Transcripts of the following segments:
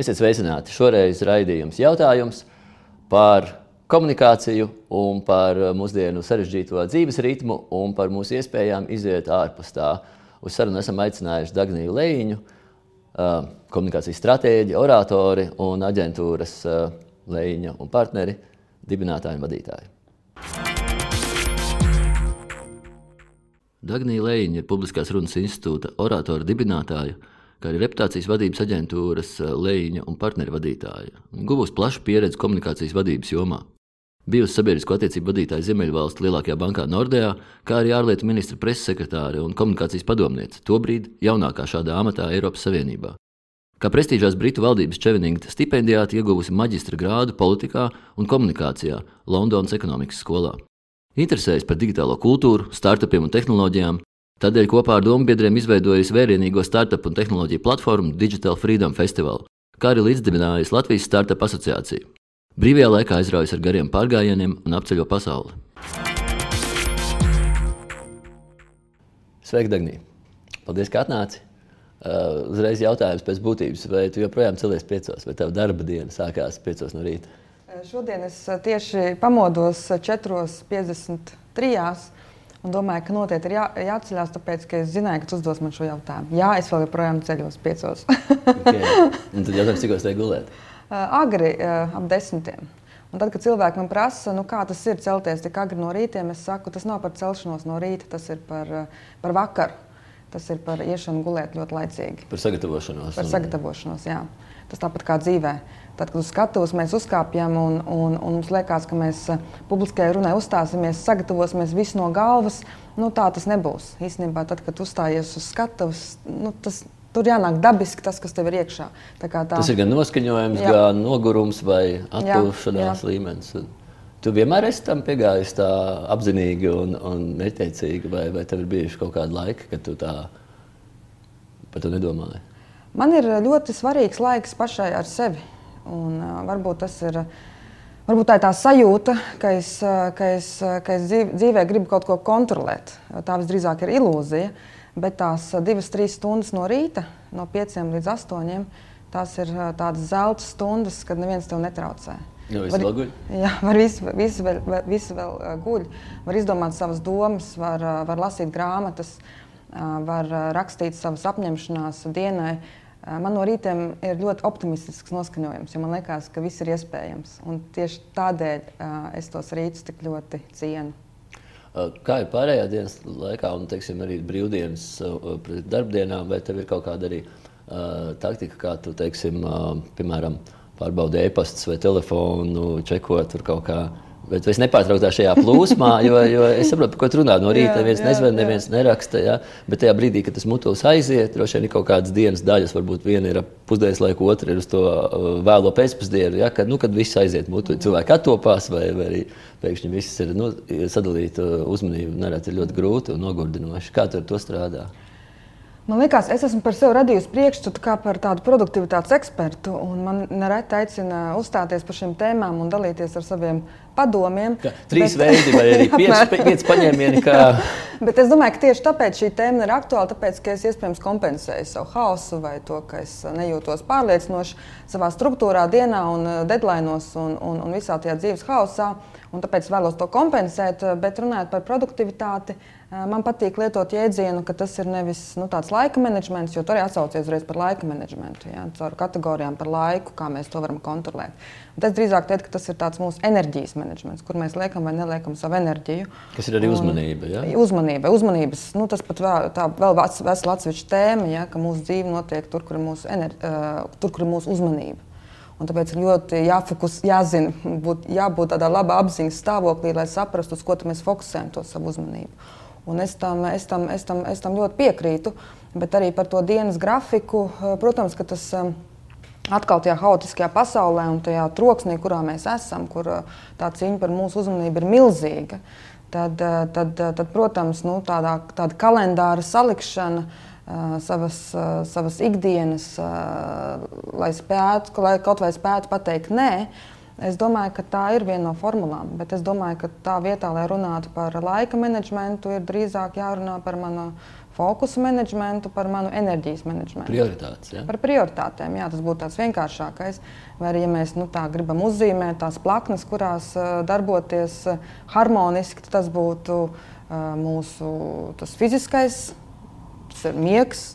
Esiet sveicināti. Šoreiz raidījums jautājums par komunikāciju un par mūsdienu sarežģīto dzīves ritmu un par mūsu iespējām iziet ārpus tā. Uz sarunu esam aicinājuši Dagniju Leņu, komunikācijas stratēģi, oratori un aģentūras Leņa un partneri, dibinātāju un vadītāju. Dagnija Leņa ir Publiskās runas institūta oratora dibinātāja kā arī reputācijas vadības aģentūras eh, Leņķa un partneru vadītāja. Guvusi plašu pieredzi komunikācijas vadības jomā. Bijusi sabiedrisko attiecību vadītāja Ziemeļvalstu lielākajā bankā Nordea, kā arī ārlietu ministra preses sekretāre un komunikācijas padomniece, tobrīd jaunākā šādā amatā Eiropas Savienībā. Kā prestižās Britu valdības Čeveninga stipendijāte ieguvusi maģistra grādu politikā un komunikācijā Londonas ekonomikas skolā. Interesējas par digitālo kultūru, startupiem un tehnoloģijām, Tādēļ kopā ar dombiedriem izveidojis vērienīgo startup un tehnoloģiju platformu Digital Freedom Festival, kā arī līdzdibinājis Latvijas Startup asociāciju. Brīvajā laikā aizraujas ar gariem pārgājieniem un apceļo pasauli. Sveiki, Dārgī! Paldies, ka atnāci! Uh, uzreiz jautājums pēc būtības, vai tu joprojām celies piecos, vai tava darba diena sākās piecos no rīta? Šodien es tieši pamodos 4.53 Un domāju, ka noteikti ir jā, jāatceļās, tāpēc, ka es zināju, ka tu uzdos man šo jautājumu. Jā, es vēl joprojām ceļos piecos. okay. Un tad jautājums, cik jūs gulēt? Uh, agri, uh, ap desmitiem. Un tad, kad cilvēki man prasa, nu, kā tas ir celties tik agri no rīta, es saku, tas nav par celšanos no rīta, tas ir par, uh, par vakaru. Tas ir par iešanu gulēt ļoti laicīgi. Par sagatavošanos. Par sagatavošanos, jā. Tas tāpat kā dzīvē. Tad, kad uz skatuves mēs uzkāpjam un, un, un mums liekas, ka mēs eh, publiskajā runā uzstāsimies, sagatavosimies visu no galvas, nu, tā tas nebūs. Īstenībā, tad, kad uzstājies uz skatuves, nu, tas Tur jānāk dabiski tas, kas tev ir iekšā. Tā tā... Tas ir gan noskaņojums, jā. gan nogurums vai atpūšanās līmenis. Tu vienmēr esi tam piegājis tā apzinīgi un, un neteicīgi, vai, vai tev ir bijuši kaut kādi laiki, kad tu tā par to nedomāji? Man ir ļoti svarīgs laiks pašai ar sevi. Un, uh, varbūt tas ir. Varbūt tā ir tā sajūta, ka es, ka es, ka es dzīvē gribu kaut ko kontrolēt. Tā visdrīzāk ir ilūzija. Bet tās divas, trīs stundas no rīta, no pieciem līdz astoņiem, tās ir tādas zelta stundas, kad neviens tev netraucē. Jā, var, vēl guļ. Jā, var visi, visi, vēl, visi vēl guļ. Var izdomāt savas domas, var, var lasīt grāmatas, var rakstīt savas apņemšanās dienai. Man no rītiem ir ļoti optimistisks noskaņojums, jo man liekas, ka viss ir iespējams. Un tieši tādēļ es tos rītus tik ļoti cienu. Kā ir pārējā dienas laikā, un teiksim, arī brīvdienas pret darbdienām, vai tev ir kaut kāda arī uh, taktika, kā tu, teiksim, uh, piemēram, pārbaudi e-pastus vai telefonu, čekot tur kaut kādā Bet es nepārtrauktā šajā plūsmā, jo, jo es saprotu, par ko tu runā. No rīta neviens nezvan, neviens neraksta. Ja? Bet tajā brīdī, kad tas mutulis aiziet, droši vien ir kaut kādas dienas daļas, varbūt viena ir pusdienas laiku, otra ir uz to uh, vēlo pēcpusdienu. Ja? Kad, nu, kad viss aiziet mutuļi, cilvēki attopās vai, vai arī pēkšņi viss ir nu, sadalīt uh, uzmanību. Nereti ir ļoti grūti un nogurdinoši. Kā tu ar to strādā? Man liekas, es esmu par sevi radījusi priekšstatu kā par tādu produktivitātes ekspertu. Man nereti aicina uzstāties par šīm tēmām un dalīties ar saviem padomiem. Ka, trīs bet, veidi vai arī pieci, pieci paņēmieni. Kā... bet es domāju, ka tieši tāpēc šī tēma ir aktuāla, tāpēc, ka es iespējams kompensēju savu hausu vai to, ka es nejūtos pārliecinoši savā struktūrā, dienā un uh, deadline'os un, un, un visā tajā dzīves hausā. Un tāpēc vēlos to kompensēt, bet runājot par produktivitāti, Man patīk lietot jēdzienu, ka tas ir nevis nu, tāds laika menedžments, jo tur arī atsaucies uzreiz par laika menedžmentu, ja, caur kategorijām par laiku, kā mēs to varam kontrolēt. Un es drīzāk teiktu, ka tas ir mūsu enerģijas menedžments, kur mēs liekam vai neliekam savu enerģiju. Kas ir arī uzmanība? Ja? Uzmanība, uzmanības, nu, tas pat vēl, tā vēl vesela atsevišķa tēma, ja, ka mūsu dzīve notiek tur, kur ir mūsu, ener, uh, tur, kur ir mūsu uzmanība. Un tāpēc ir ļoti jāfokus, jāzina, būt, jābūt tādā labā apziņas stāvoklī, lai saprastu, uz ko mēs fokusējam to savu uzmanību. Un es tam, es, tam, es, tam, es tam ļoti piekrītu. Bet arī par to dienas grafiku, eh, protams, ka tas ir eh, atkal tajā haotiskajā pasaulē un tajā troksnī, kurā mēs esam, kur eh, tā cīņa par mūsu uzmanību ir milzīga. Tad, tad, tad protams, nu, tādā, tāda kalendāra salikšana, savas, savas ikdienas, lai, spētu, lai kaut vai spētu pateikt nē, Es domāju, ka tā ir viena no formulām, bet es domāju, ka tā vietā, lai runātu par laika menedžmentu, ir drīzāk jārunā par manu fokusu menedžmentu, par manu enerģijas menedžmentu. Prioritātes. Ja? Par prioritātēm, jā, tas būtu tāds vienkāršākais. Vai arī, ja mēs nu, tā gribam uzzīmēt tās plaknes, kurās uh, darboties uh, harmoniski, tas būtu uh, mūsu fiziskais, tas ir miegs,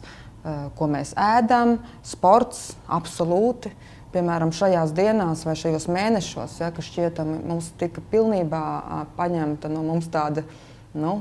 ko mēs ēdam, sports, absolūti. Uh, piemēram, šajās dienās vai šajos mēnešos, ja, ka šķietami mums tika pilnībā paņemta no mums tāda nu,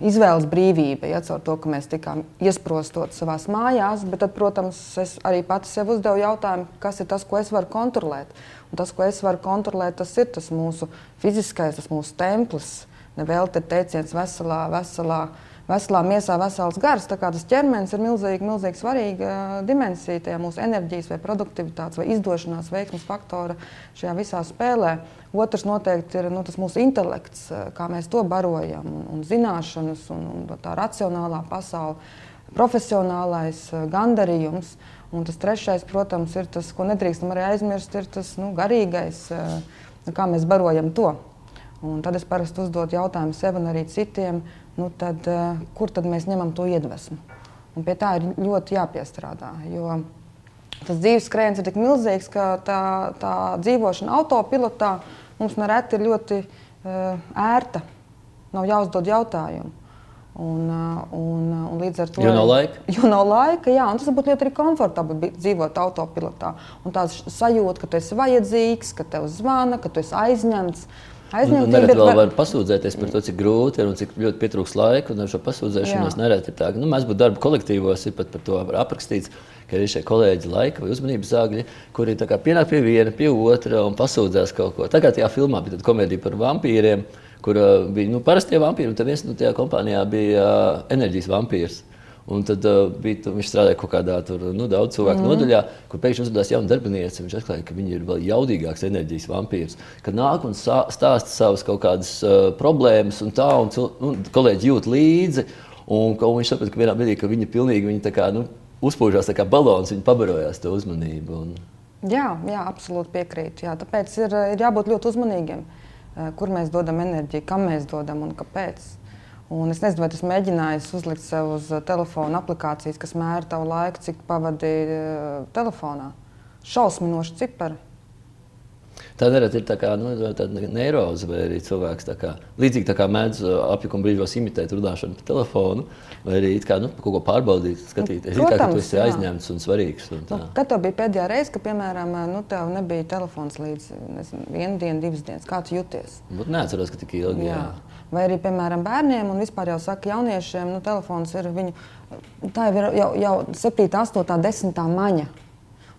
izvēles brīvība, ja, caur to, ka mēs tikām iesprostot savā mājās. Bet, tad, protams, es arī pati sev uzdevu jautājumu, kas ir tas, ko es varu kontrolēt. Un tas, ko es varu kontrolēt, tas ir tas mūsu fiziskais, tas mūsu templis. Nevēl te teiciens veselā, veselā veselā miesā vesels gars. Tas ķermenis ir milzīgi, milzīgi svarīga dimensija tajā mūsu enerģijas, vai produktivitātes, vai izdošanās veiksmes faktora šajā visā spēlē. Otrs noteikti ir nu, tas mūsu intelekts, kā mēs to barojam, un, un zināšanas, un, un tā racionālā pasaule, profesionālais gandarījums. Un tas trešais, protams, ir tas, ko nedrīkstam arī aizmirst, ir tas nu, garīgais, kā mēs barojam to. Un tad es parasti uzdodu jautājumu sev un arī citiem, nu tad, uh, kur tad mēs ņemam to iedvesmu? Un pie tā ir ļoti jāpiestrādā. Jo tas dzīves skrējiens ir tik milzīgs, ka tā, tā dzīvošana autopilotā mums nereti ir ļoti uh, ērta. Nav jāuzdod jautājumu. Un, un, un līdz ar to jau nav laika. Jo nav laika, jā, un tas būtu ļoti arī komfortabli dzīvot autopilotā. Un tāds sajūta, ka tu esi vajadzīgs, ka tev zvana, ka tu esi aizņemts. Uh, Aizņemtība nu, ir. Vēl var pasūdzēties par to, cik grūti ir un cik ļoti pietrūks laika. Un ar šo pasūdzēšanos nereti ir tā, ka nu, mēs būtu darba kolektīvos, ir pat par to aprakstīts, ka ir šie kolēģi laika vai uzmanības zāģi, kuri pienāk pie viena, pie otra un pasūdzās kaut ko. Tagad tajā filmā bija komēdija par vampīriem, kur uh, bija nu, parastie vampīri, un viens no tajā kompānijā bija uh, enerģijas vampīrs. Un tad uh, bija, viņš strādāja kaut kādā tur, nu, daudz cilvēku mm. nodaļā, kur pēkšņi uzrādījās jauna darbiniece. Viņš atklāja, ka viņi ir vēl jaudīgāks enerģijas vampīrs. Kad nāk un stāsta savas kaut kādas uh, problēmas, un tā, un nu, kolēģi jūt līdzi. Un, un viņš saprata, ka vienā brīdī ka viņi pilnīgi viņi kā, nu, uzpūžās kā balons, viņi pabarojās to uzmanību. Un... Jā, jā, absolūti piekrītu. Jā. Tāpēc ir, ir jābūt ļoti uzmanīgiem, uh, kur mēs dodam enerģiju, kam mēs dodam un kāpēc. Un es nezinu, vai tas mēģinājis uzlikt sev uz uh, telefona aplikācijas, kas mēra tavu laiku, cik pavadīji uh, telefonā. Šausminoši cipari. Tā nereti ir tā kā nu, neiroze, vai arī cilvēks tā kā, līdzīgi tā kā mēdz uh, apjukuma brīžos imitēt runāšanu pa telefonu, vai arī kā, nu, kaut ko pārbaudīt, skatīties. Nu, protams, kā, ka tu esi jā. aizņemts un svarīgs. Un nu, kad tev bija pēdējā reize, ka, piemēram, nu, tev nebija telefons līdz nezinu, vienu dienu, divas dienas, kā tu jūties? Būt neatceros, ka tik ilgi. Jā. Jā. Vai arī, piemēram, bērniem, un vispār jau saka, jauniešiem, nu, telefons ir viņu, tā jau ir jau, jau 7, 8, 10 maņa.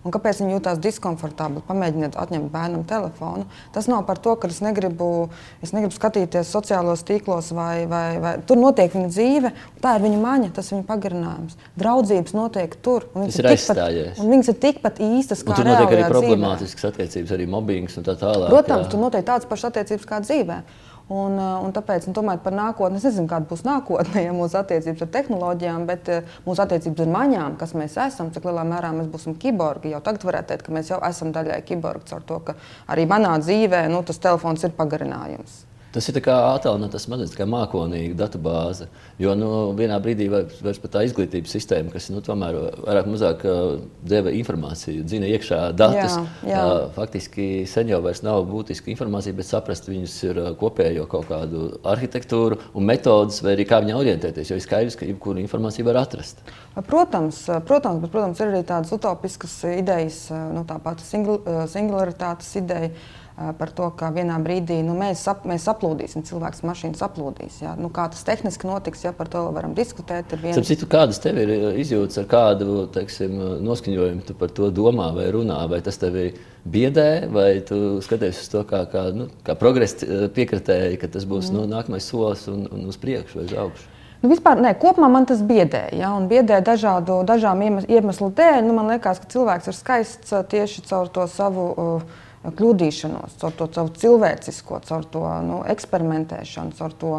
Un kāpēc viņi jūtas diskomfortabli? Pamēģiniet atņemt bērnam telefonu. Tas nav par to, ka es negribu, es negribu skatīties sociālos tīklos, vai, vai, vai tur notiek viņa dzīve. Tā ir viņa maņa, tas ir viņa pagarinājums. Draudzības notiek tur. Tas ir aizstājies. Viņas ir tikpat īstas kā tur notiek arī problemātiskas attiecības, arī mobbings un tā tālāk. Protams, jā. tur notiek tādas pašas attiecības kā dzīvē. Un, eh, un tāpēc, un domājot par nākotni, es nezinu, kāda būs nākotne, ja mūsu attiecības ar tehnoloģijām, bet uh, mūsu attiecības ar maņām, kas mēs esam, cik lielā mērā mēs būsim kiborgi. Jau tagad varētu teikt, ka mēs jau esam daļai kiborgi, caur to, ka arī manā dzīvē nu, tas telefons ir pagarinājums. Tas ir attēlotās smadzenes, kā mākonīga datubāze. Jo nu, vienā brīdī vairs pat tā izglītības sistēma, kas nu, tomēr vairāk mazāk uh, deva informāciju, dzina iekšā datus. Jā, jā. Uh, faktiski sen jau nav būtiska informācija, bet saprast viņus ir uh, kopējo kaut kādu arhitektūru un metodas, vai arī kā viņā orientēties. Jo ir skaidrs, ka jebkuru informāciju var atrast. Protams, protams, bet protams, ir arī tādas utopiskas idejas, nu, tā pati singularitātes ideja par to, ka vienā brīdī nu, mēs, sap, mēs saplūdīsim, cilvēks mašīnas saplūdīs. Ja? Nu, kā tas tehniski notiks, ja par to varam diskutēt. Viens... Citu, kādas tev ir izjūtas ar kādu teiksim, noskaņojumu, tu par to domā vai runā, vai tas tevi biedē, vai tu skaties uz to kā, kā, nu, kā progresa piekritēji, ka tas būs mm. nu, nākamais solis un, un uz priekšu vai uz augšu. Nu, vispār, ne, kopumā man tas biedē. Ja, biedē dažādu, dažām iemeslu dēļ. Nu, man liekas, ka cilvēks ir skaists tieši caur to savu uh, kļūdīšanos, caur to caur cilvēcisko, caur to nu, eksperimentēšanu, caur to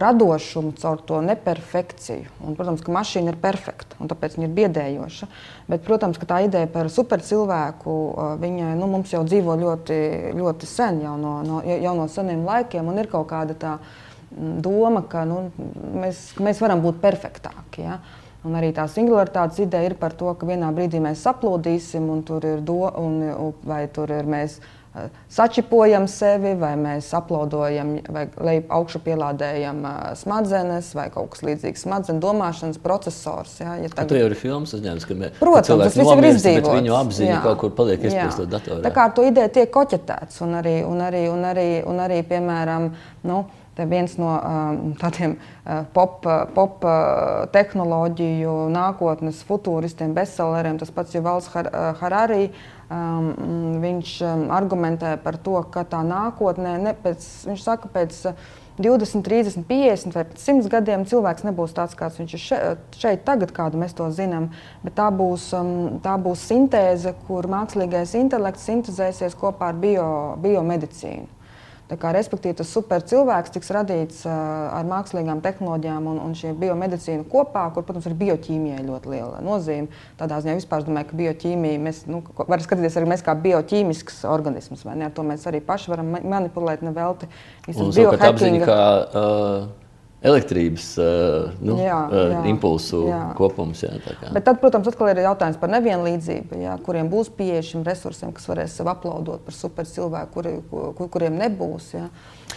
radošumu, caur to neperfekciju. Un, protams, ka mašīna ir perfekta un tāpēc viņa ir biedējoša. Bet, protams, ka tā ideja par supercilvēku viņa, nu, mums jau dzīvo ļoti, ļoti sen, jau no, no, jau no seniem laikiem, un ir kaut kāda tā mm, doma, ka nu, mēs, mēs varam būt perfektāki. Ja? Un arī tā singularitātes ideja ir par to, ka vienā brīdī mēs saplūdīsim, un tur ir do, un, vai tur ir mēs sačipojam sevi, vai mēs aplaudojam, vai lejup augšu pielādējam smadzenes, vai kaut kas līdzīgs smadzenes domāšanas procesors. Ja, ja tagad... Tur jau ir filmas uzņēmums, ka, mēs, Protams, tas viss ir izdzīvots. Viņu apziņa jā, kaut kur paliek iespriestot datorā. Tā kā ar to ideju tiek koķetēts, un arī, un arī, un arī, un arī piemēram, nu, Te viens no tādiem pop, pop tehnoloģiju nākotnes futūristiem, bestselleriem, tas pats Juvals Har Harari. Viņš um, argumentē par to, ka tā nākotnē, ne, pēc, viņš saka, pēc 20, 30, 50 vai 100 gadiem cilvēks nebūs tāds, kāds viņš ir šeit, šeit tagad, kādu mēs to zinām. Bet tā būs, tā būs sintēze, kur mākslīgais intelekts sintēzēsies kopā ar bio, biomedicīnu. Kā, respektīvi, tas supercilvēks tiks radīts uh, ar mākslīgām tehnoloģijām un, un šī biomedicīna kopā, kur, protams, ir bioķīmijai ļoti liela nozīme. Tādā ziņā vispār es domāju, ka bioķīmija, mēs nu, varam skatīties arī mēs kā bioķīmisks organisms, vai ne? Ar to mēs arī paši varam manipulēt nevelti. Un savukārt apziņa, kā uh, elektrības uh, nu, jā, uh, jā, impulsu jā. kopums. Jā, Bet tad, protams, atkal ir jautājums par nevienlīdzību, jā, kuriem būs pieeja šiem resursiem, kas varēs sev aplaudot par supercilvēku, kuri, kur, kuriem nebūs. Jā.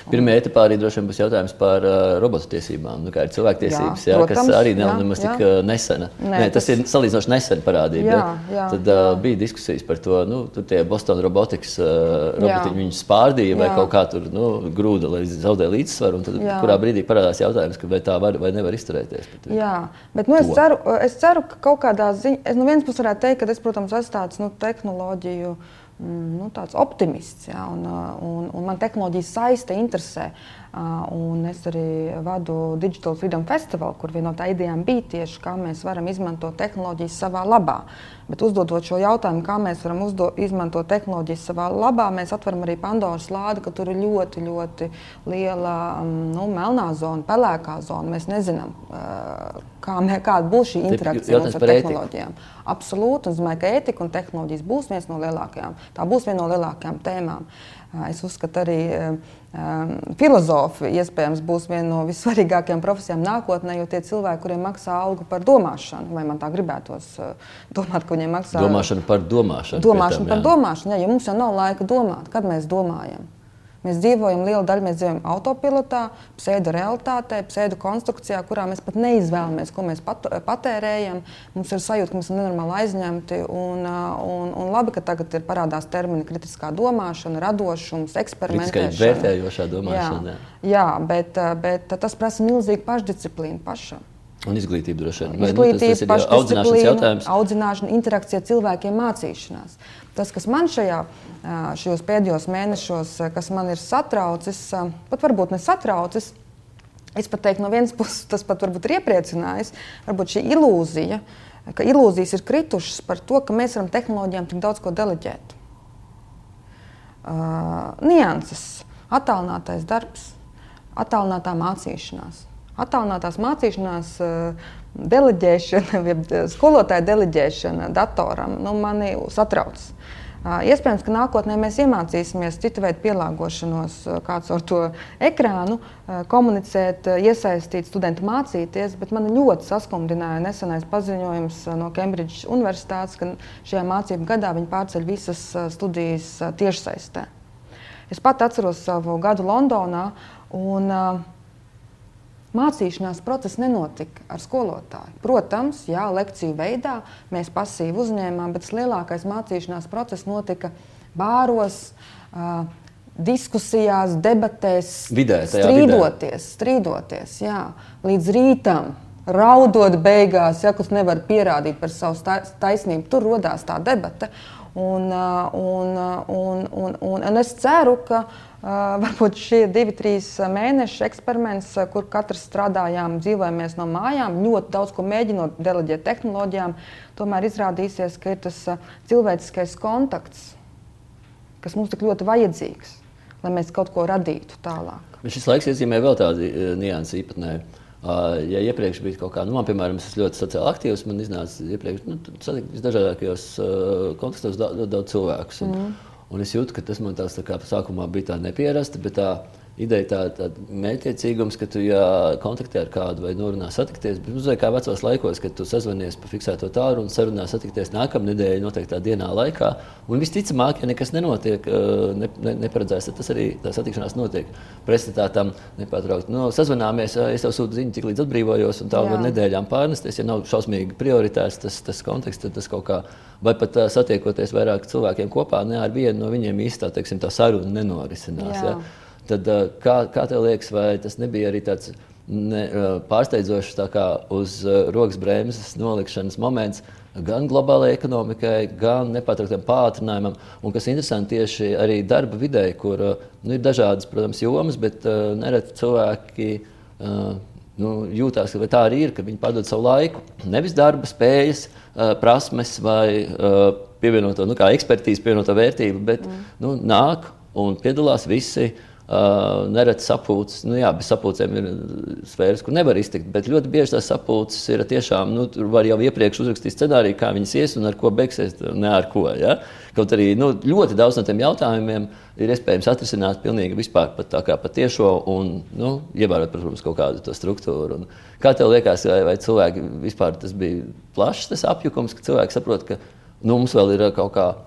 Pirmā etapā arī droši vien būs jautājums par uh, robotu tiesībām, nu, kā ir cilvēktiesības, jā, jā, protams, kas arī nav jā, nemaz tik jā. nesena. Nē, Nē, tas, tas ir salīdzinoši nesen parādība. Jā, jā, tad uh, bija diskusijas par to, nu, tur tie Boston Robotics uh, robotiņi viņus spārdīja vai jā. kaut kā tur nu, grūda, lai zaudē līdzsvaru. Tad, jā. kurā brīdī parādās jautājums, vai tā var vai nevar izturēties. Jā, bet nu, es, ceru, es ceru, ka kaut kādā ziņā, es no vienas puses varētu teikt, ka es, protams, esmu tāds nu, tehnoloģiju nu, tāds optimists. Ja, un, uh, un, un man tehnoloģijas saiste interesē. Uh, un es arī vadu Digital Freedom Festival, kur viena no tā idejām bija tieši, kā mēs varam izmantot tehnoloģijas savā labā. Bet uzdodot šo jautājumu, kā mēs varam uzdo, izmantot tehnoloģijas savā labā, mēs atveram arī Pandoras lādi, ka tur ir ļoti, ļoti liela mm, nu, melnā zona, pelēkā zona. Mēs nezinām, uh, kā, kāda būs šī interakcija ar tehnoloģijām. Absolūti. Es domāju, ka ētika un tehnoloģijas būs viens no lielākajām. Tā būs viena no lielākajām tēmām. Es uzskatu, arī um, filozofi iespējams būs viena no vissvarīgākajām profesijām nākotnē, jo tie cilvēki, kuriem maksā algu par domāšanu, vai man tā gribētos domāt, ka viņiem maksā domāšanu par domāšanu. Domāšanu par domāšanu, jā, jo mums jau nav laika domāt, kad mēs domājam. Mēs dzīvojam, liela daļa mēs dzīvojam autopilotā, pseido realitātē, pseido konstrukcijā, kurā mēs pat neizvēlamies, ko mēs pat, patērējam. Mums ir sajūta, ka mēs esam nenormāli aizņemti. Un, un, un labi, ka tagad ir parādās termini kritiskā domāšana, radošums, eksperimentācija. Tikai vērtējošā domāšana. Jā, jā bet, bet tas prasa milzīgu pašdisciplīnu pašam. Un izglītība droši vien. Izglītība, nu, tas, tas pašdisciplīna, audzināšana, interakcija cilvēkiem, mācīšanās. Tas, kas man šajā, šajos pēdējos mēnešos, kas man ir satraucis, pat varbūt ne satraucis, es pat teiktu, no vienas puses tas pat varbūt ir iepriecinājis, varbūt šī ilūzija, ka ilūzijas ir kritušas par to, ka mēs varam tehnoloģijām tik daudz ko deleģēt. Uh, nianses, attālinātais darbs, attālinātā mācīšanās. Attālinātās mācīšanās uh, deleģēšana, skolotāja deleģēšana datoram nu, mani satrauc. Iespējams, ka nākotnē mēs iemācīsimies citu veidu pielāgošanos, kāds ar to ekrānu, komunicēt, iesaistīt studentu mācīties, bet man ļoti saskumdināja nesenais paziņojums no Cambridge Universitātes, ka šajā mācību gadā viņi pārceļ visas studijas tiešsaistē. Es pat atceros savu gadu Londonā. Un, uh, Mācīšanās process nenotika ar skolotāju. Protams, jā, lekciju veidā mēs pasīvi uzņēmām, bet lielākais mācīšanās process notika bāros, uh, diskusijās, debatēs, vidē, strīdoties, vidē. strīdoties jā, līdz rītam. Raudot beigās, ja kas nevar pierādīt par savu taisnību, tur radās tā debata. Un, un, un, un, un, un es ceru, ka uh, Varbūt šie divi, trīs mēneši eksperiments, kur katrs strādājām, dzīvojamies no mājām, ļoti daudz ko mēģinot deleģēt tehnoloģijām, tomēr izrādīsies, ka ir tas cilvēciskais kontakts. kas mums tik ļoti vajadzīgs, lai mēs kaut ko radītu tālāk. Bet šis laiks iezīmē vēl tādu niansu īpatnēju. Ja iepriekš bija kaut kāda, nu, man, piemēram, es ļoti sociāli aktīvs, man iznāca iepriekš nu, satikt visdažādākajos kontekstos daudz, daudz cilvēkus. Un, mm. Un es jūtu, ka tas man tās tā kā sākumā bija tā nepierasta, bet tā ideja tāda tā mērķiecīgums, ka tu ja kontaktē ar kādu vai norunā satikties, bet uzreiz kā vecos laikos, kad tu sazvanies pa fiksēto tālu un sarunā satikties nākamā nedēļa noteiktā dienā laikā. Un visticamāk, ja nekas nenotiek, ne, ne, neparedzēts, tad tas arī tā satikšanās notiek. Pretstatā tam nepārtraukti. Nu, sazvanāmies, es tev sūtu ziņu, cik līdz atbrīvojos, un tā var nedēļām pārnesties. Ja nav šausmīgi prioritārs tas, tas konteksts, tad tas kaut kā, vai pat satiekoties vairāk cilvēkiem kopā, ne ar vienu no viņiem īstā, teiksim, tā saruna nenorisinās. Jā. Ja? Tad, kā, kā tev liekas, vai tas nebija arī tāds ne, pārsteidzošs tā uz rokas bremzes nolikšanas moments? Gan globālajai ekonomikai, gan nepārtrauktam pātrinājumam, un kas interesanti tieši arī darba vidē, kur nu, ir dažādas, protams, jomas, bet uh, nereti cilvēki uh, nu, jūtās, ka tā arī ir, ka viņi padod savu laiku. Nevis darba spējas, prasmes vai pievienoto nu, ekspertīzi, pievienoto vērtību, bet mm. nu, nāk un piedalās visi. Uh, nereti sapulces, nu jā, bez sapulcēm ir sfēras, kur nevar iztikt. Bet ļoti bieži tās sapulces ir tiešām, nu, tur var jau iepriekš uzrakstīt scenāriju, kā viņas ies un ar ko beigsies, ne ar ko. Ja? Kaut arī nu, ļoti daudz no tiem jautājumiem ir iespējams atrisināt pilnīgi vispār pat tā kā patiešo un nu, ievērot, protams, kaut kādu to struktūru. Un kā tev liekas, vai, vai cilvēki vispār tas bija plašs tas apjukums, ka cilvēki saprot, ka nu, mums vēl ir kaut kāda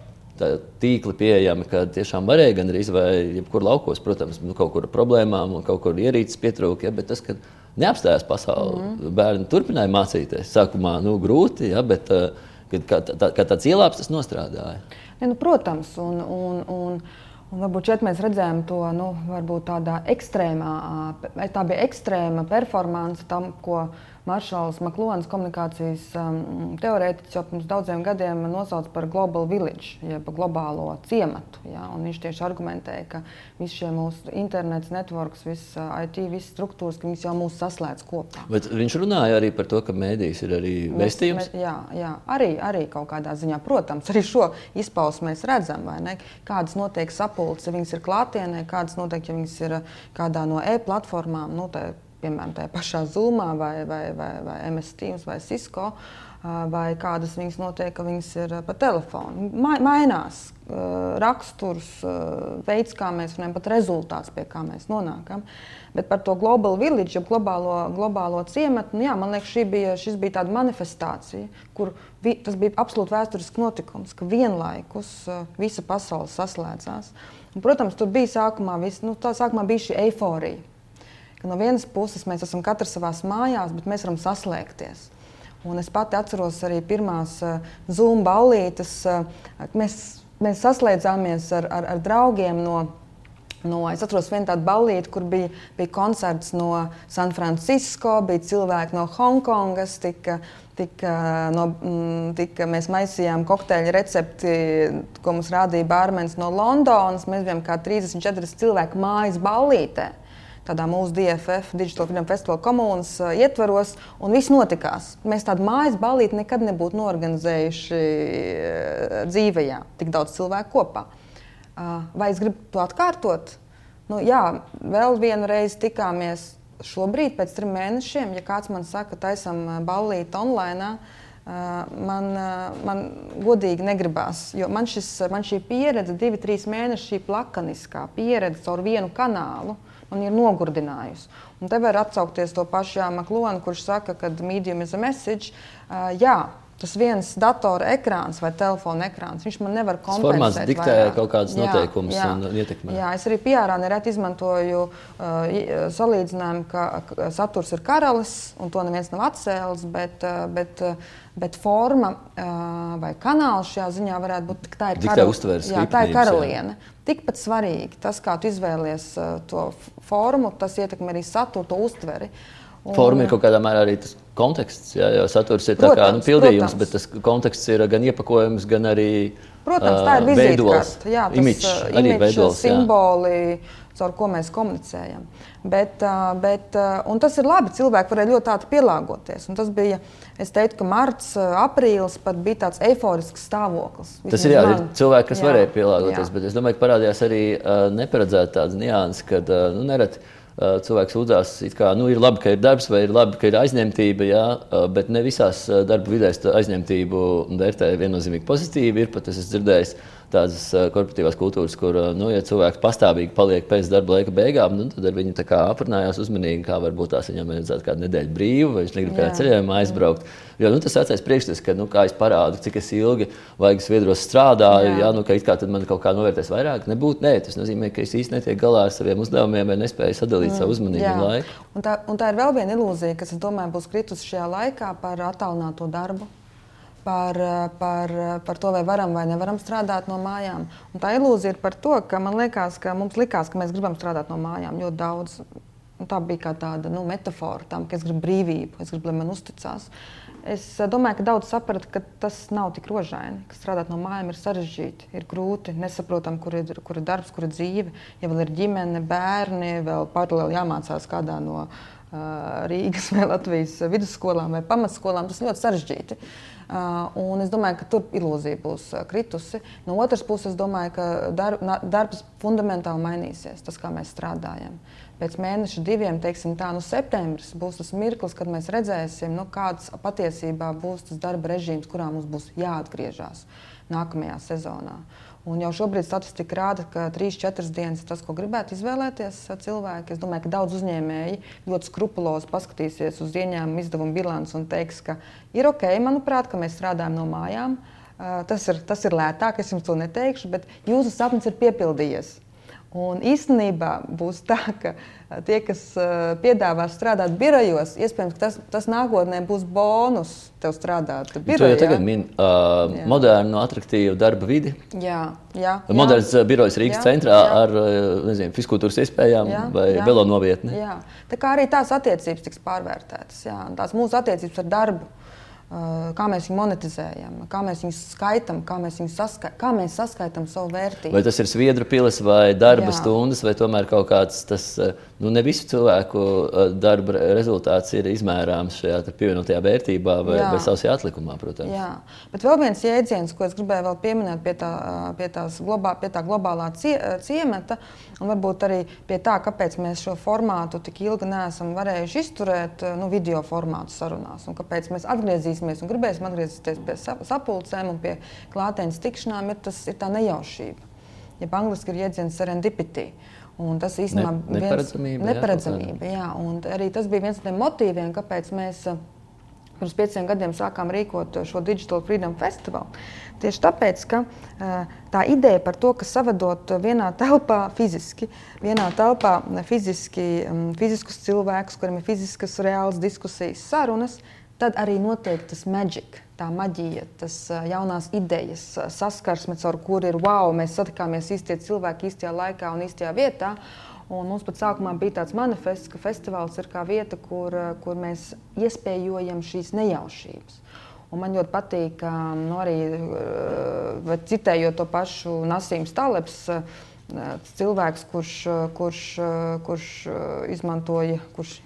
tīkli pieejami, ka tiešām varēja gan arī vai jebkur laukos, protams, nu, kaut kur problēmām un kaut kur ierīces pietrūka. Ja, bet tas, ka neapstājās pasaule, mm. bērni turpināja mācīties. Sākumā nu, grūti, ja, bet kad, kā, tā, kā tāds ielāps tas nostrādāja. Ne, nu, protams, un, un, un, un varbūt šeit mēs redzējām to nu, tādā ekstrēmā, tā bija ekstrēma performance tam, ko mēs Maršals Maklons, komunikācijas um, teorētiķis, jau pirms daudziem gadiem nosauca par global village, jeb globālo ciematu. Ja? Viņš tieši argumentēja, ka visi šie mūsu internets, networks, visas uh, IT, visas struktūras, ka viņas jau mūs saslēdz kopā. Bet viņš runāja arī par to, ka mēdīs ir arī vēstījums. Jā, jā arī, arī kaut kādā ziņā. Protams, arī šo izpausmu mēs redzam, kādas notiek sapulces, ja viņas ir klātienē, kādas notiek, ja viņas ir uh, kādā no e-platformām. Nu, piemēram, tajā pašā Zoomā vai, vai, vai, vai MS Teams vai Cisco. Vai kādas viņas notiek, ka viņas ir pa telefonu. Mainās raksturs, veids, kā mēs runājam, pat rezultāts, pie kā mēs nonākam. Bet par to global village, jau globālo, globālo ciematu, nu jā, man liekas, bija, šis bija tāda manifestācija, kur vi, tas bija absolūti vēsturisks notikums, ka vienlaikus visa pasaule saslēdzās. Un, protams, tur bija sākumā, vis, nu, sākumā bija šī eiforija ka no vienas puses mēs esam katrs savā mājās, bet mēs varam saslēgties. Un es pati atceros arī pirmās uh, Zoom ballītes. Uh, mēs, mēs saslēdzāmies ar, ar, ar draugiem no No, es atceros vienu tādu ballīti, kur bija, bija koncerts no San Francisco, bija cilvēki no Hongkongas. Tika, tika, no, tika, mēs maisījām kokteļa recepti, ko mums rādīja Bārmenis no Londonas. Mēs bijām kā 34 cilvēki mājas ballītē tādā mūsu DFF, Digital Freedom Festival komunas uh, ietvaros, un viss notikās. Mēs tādu mājas balīti nekad nebūtu norganizējuši uh, dzīvē, tik daudz cilvēku kopā. Uh, vai es gribu to atkārtot? Nu, jā, vēl vienu reizi tikāmies šobrīd, pēc trim mēnešiem. Ja kāds man saka, taisam ballīti online, man, man godīgi negribās. Jo man, šis, man šī pieredze, divi, trīs mēneši, šī plakaniskā pieredze caur vienu kanālu, man ir nogurdinājusi. Un te var atsaukties to pašu Maklonu, kurš saka, ka medium is a message. Uh, jā, tas viens datora ekrāns vai telefona ekrāns. Viņš man nevar kompensēt. Formāts diktē vairāk. kaut kādas noteikumus jā, un ietekmē. Jā, es arī PR nereti izmantoju uh, salīdzinājumu, ka, saturs ir karalis un to neviens nav atcēlis, bet, uh, bet, uh, bet forma uh, vai kanāls šajā ziņā varētu būt tā ir, karal... jā, tā ir karaliene. Jā. Tikpat svarīgi tas, kā tu izvēlies uh, to formu, tas ietekmē arī saturu, to uztveri. Un... Forma ir kaut kādā mērā arī tas konteksts, jā, jo saturs ir protams, kā, nu, pildījums, protams. bet tas konteksts ir gan iepakojums, gan arī Protams, tā ir vizītkarte. Jā, tas imidž, uh, imidž, veidols, simboli, jā. caur ko mēs komunicējam. Bet, bet, tas ir labi. Cilvēki varēja ļoti ātri pielāgoties. Un tas bija, es teiktu, ka marts, aprīlis pat bija tāds eiforisks stāvoklis. Tas ir, jā, man, ir cilvēki, kas jā, varēja pielāgoties, jā. bet es domāju, ka parādījās arī uh, neparedzēta tāda nianses, kad uh, nu, nereti cilvēks sūdzās, ka nu, ir labi, ka ir darbs, vai ir labi, ka ir aizņemtība, jā, bet ne visās darba vidēs aizņemtību vērtē viennozīmīgi pozitīvi. Ir pat es esmu dzirdējis tādas korporatīvās kultūras, kur, nu, ja cilvēks pastāvīgi paliek pēc darba laika beigām, nu, tad ar viņu aprunājās uzmanīgi, kā varbūt tās viņam vajadzētu kādu nedēļu brīvu, vai viņš negrib kādā ceļojumā aizbraukt. Jo nu, tas vecais priekšstats, ka, nu, kā es parādu, cik es ilgi vajag sviedros strādāju, jā. Jā, nu, ka it kā tad man kaut kā novērtēs vairāk, nebūtu. Nē, tas nozīmē, ka es īsti netieku galā ar saviem uzdevumiem vai nespēju sadalīt mm. savu uzmanību un laiku. Un tā, un tā ir vēl viena ilūzija, kas, domāju, būs kritusi šajā laikā par attālināto darbu par, par, par to, vai varam vai nevaram strādāt no mājām. Un tā ilūzija ir par to, ka man liekas, ka mums likās, ka mēs gribam strādāt no mājām ļoti daudz. Un tā bija kā tāda nu, metāfora tam, ka es gribu brīvību, es gribu, lai man uzticās. Es domāju, ka daudz saprata, ka tas nav tik rožaini, ka strādāt no mājām ir sarežģīti, ir grūti, nesaprotam, kur ir, kur ir darbs, kur ir dzīve. Ja vēl ir ģimene, bērni, vēl paralēli jāmācās kādā no uh, Rīgas vai Latvijas vidusskolām vai pamatskolām, tas ļoti sarežģīti. Un es domāju, ka tur ilūzija būs kritusi. No otras puses, es domāju, ka darb, darbs fundamentāli mainīsies, tas, kā mēs strādājam. Pēc mēneša, diviem, teiksim, tā, nu, septembris būs tas mirklis, kad mēs redzēsim, nu, kāds patiesībā būs tas darba režīms, kurā mums būs jāatgriežas nākamajā sezonā. Uh, Un jau šobrīd statistika rāda, ka 3-4 dienas ir tas, ko gribētu izvēlēties cilvēki. Es domāju, ka daudz uzņēmēji ļoti skrupulozi paskatīsies uz ieņēmumu izdevumu bilanci un teiks, ka ir ok, manuprāt, ka mēs strādājam no mājām. Tas ir, tas ir lētāk, es jums to neteikšu, bet jūsu sapnis ir piepildījies. Un īstenībā būs tā, ka tie, kas piedāvā strādāt birojos, iespējams, tas, tas nākotnē būs bonus tev strādāt birojā. Tu jau tagad mini uh, modernu, attraktīvu darba vidi. Jā, jā. Moderns jā, birojs Rīgas jā, centrā jā. ar nezinu, fizkultūras iespējām jā, vai jā, velo novietni. Jā. Tā kā arī tās attiecības tiks pārvērtētas. Jā. Tās mūsu attiecības ar darbu kā mēs viņu monetizējam, kā mēs viņu skaitām, kā mēs, saska kā mēs saskaitām savu vērtību. Vai tas ir sviedru pilis vai darba Jā. stundas, vai tomēr kaut kāds tas, nu ne visu cilvēku darba rezultāts ir izmērāms šajā pievienotajā vērtībā vai, Jā. vai savs atlikumā, protams. Jā, bet vēl viens jēdziens, ko es gribēju vēl pieminēt pie tā, pie globā, pie tā globālā cie, ciemata, un varbūt arī pie tā, kāpēc mēs šo formātu tik ilgi neesam varējuši izturēt, nu, video formātu sarunās, un kāpēc mēs atgriezīsimies atgriezīsimies un gribēsim atgriezties pie sapulcēm un pie klātienes tikšanām, ir, tas, ir tā nejaušība. Ja angliski ir jēdziens serendipity. Un tas īstenībā ne, neparedzamība. Viens, neparedzamība jā, jā. arī tas bija viens no tiem motīviem, kāpēc mēs pirms pieciem gadiem sākām rīkot šo Digital Freedom Festival. Tieši tāpēc, ka tā ideja par to, ka savedot vienā telpā fiziski, vienā telpā fiziski, fiziskus cilvēkus, kuriem ir fiziskas, reālas diskusijas, sarunas, tad arī notiek tas maģika, tā maģija, tas jaunās idejas, saskarsme, caur kuru ir wow, mēs satikāmies īstie cilvēki īstajā laikā un īstajā vietā. Un mums pat sākumā bija tāds manifests, ka festivāls ir kā vieta, kur, kur mēs iespējojam šīs nejaušības. Un man ļoti patīk, nu, arī citējot to pašu Nasīmu Stalebs, cilvēks, kurš, kurš, kurš izmantoja, kurš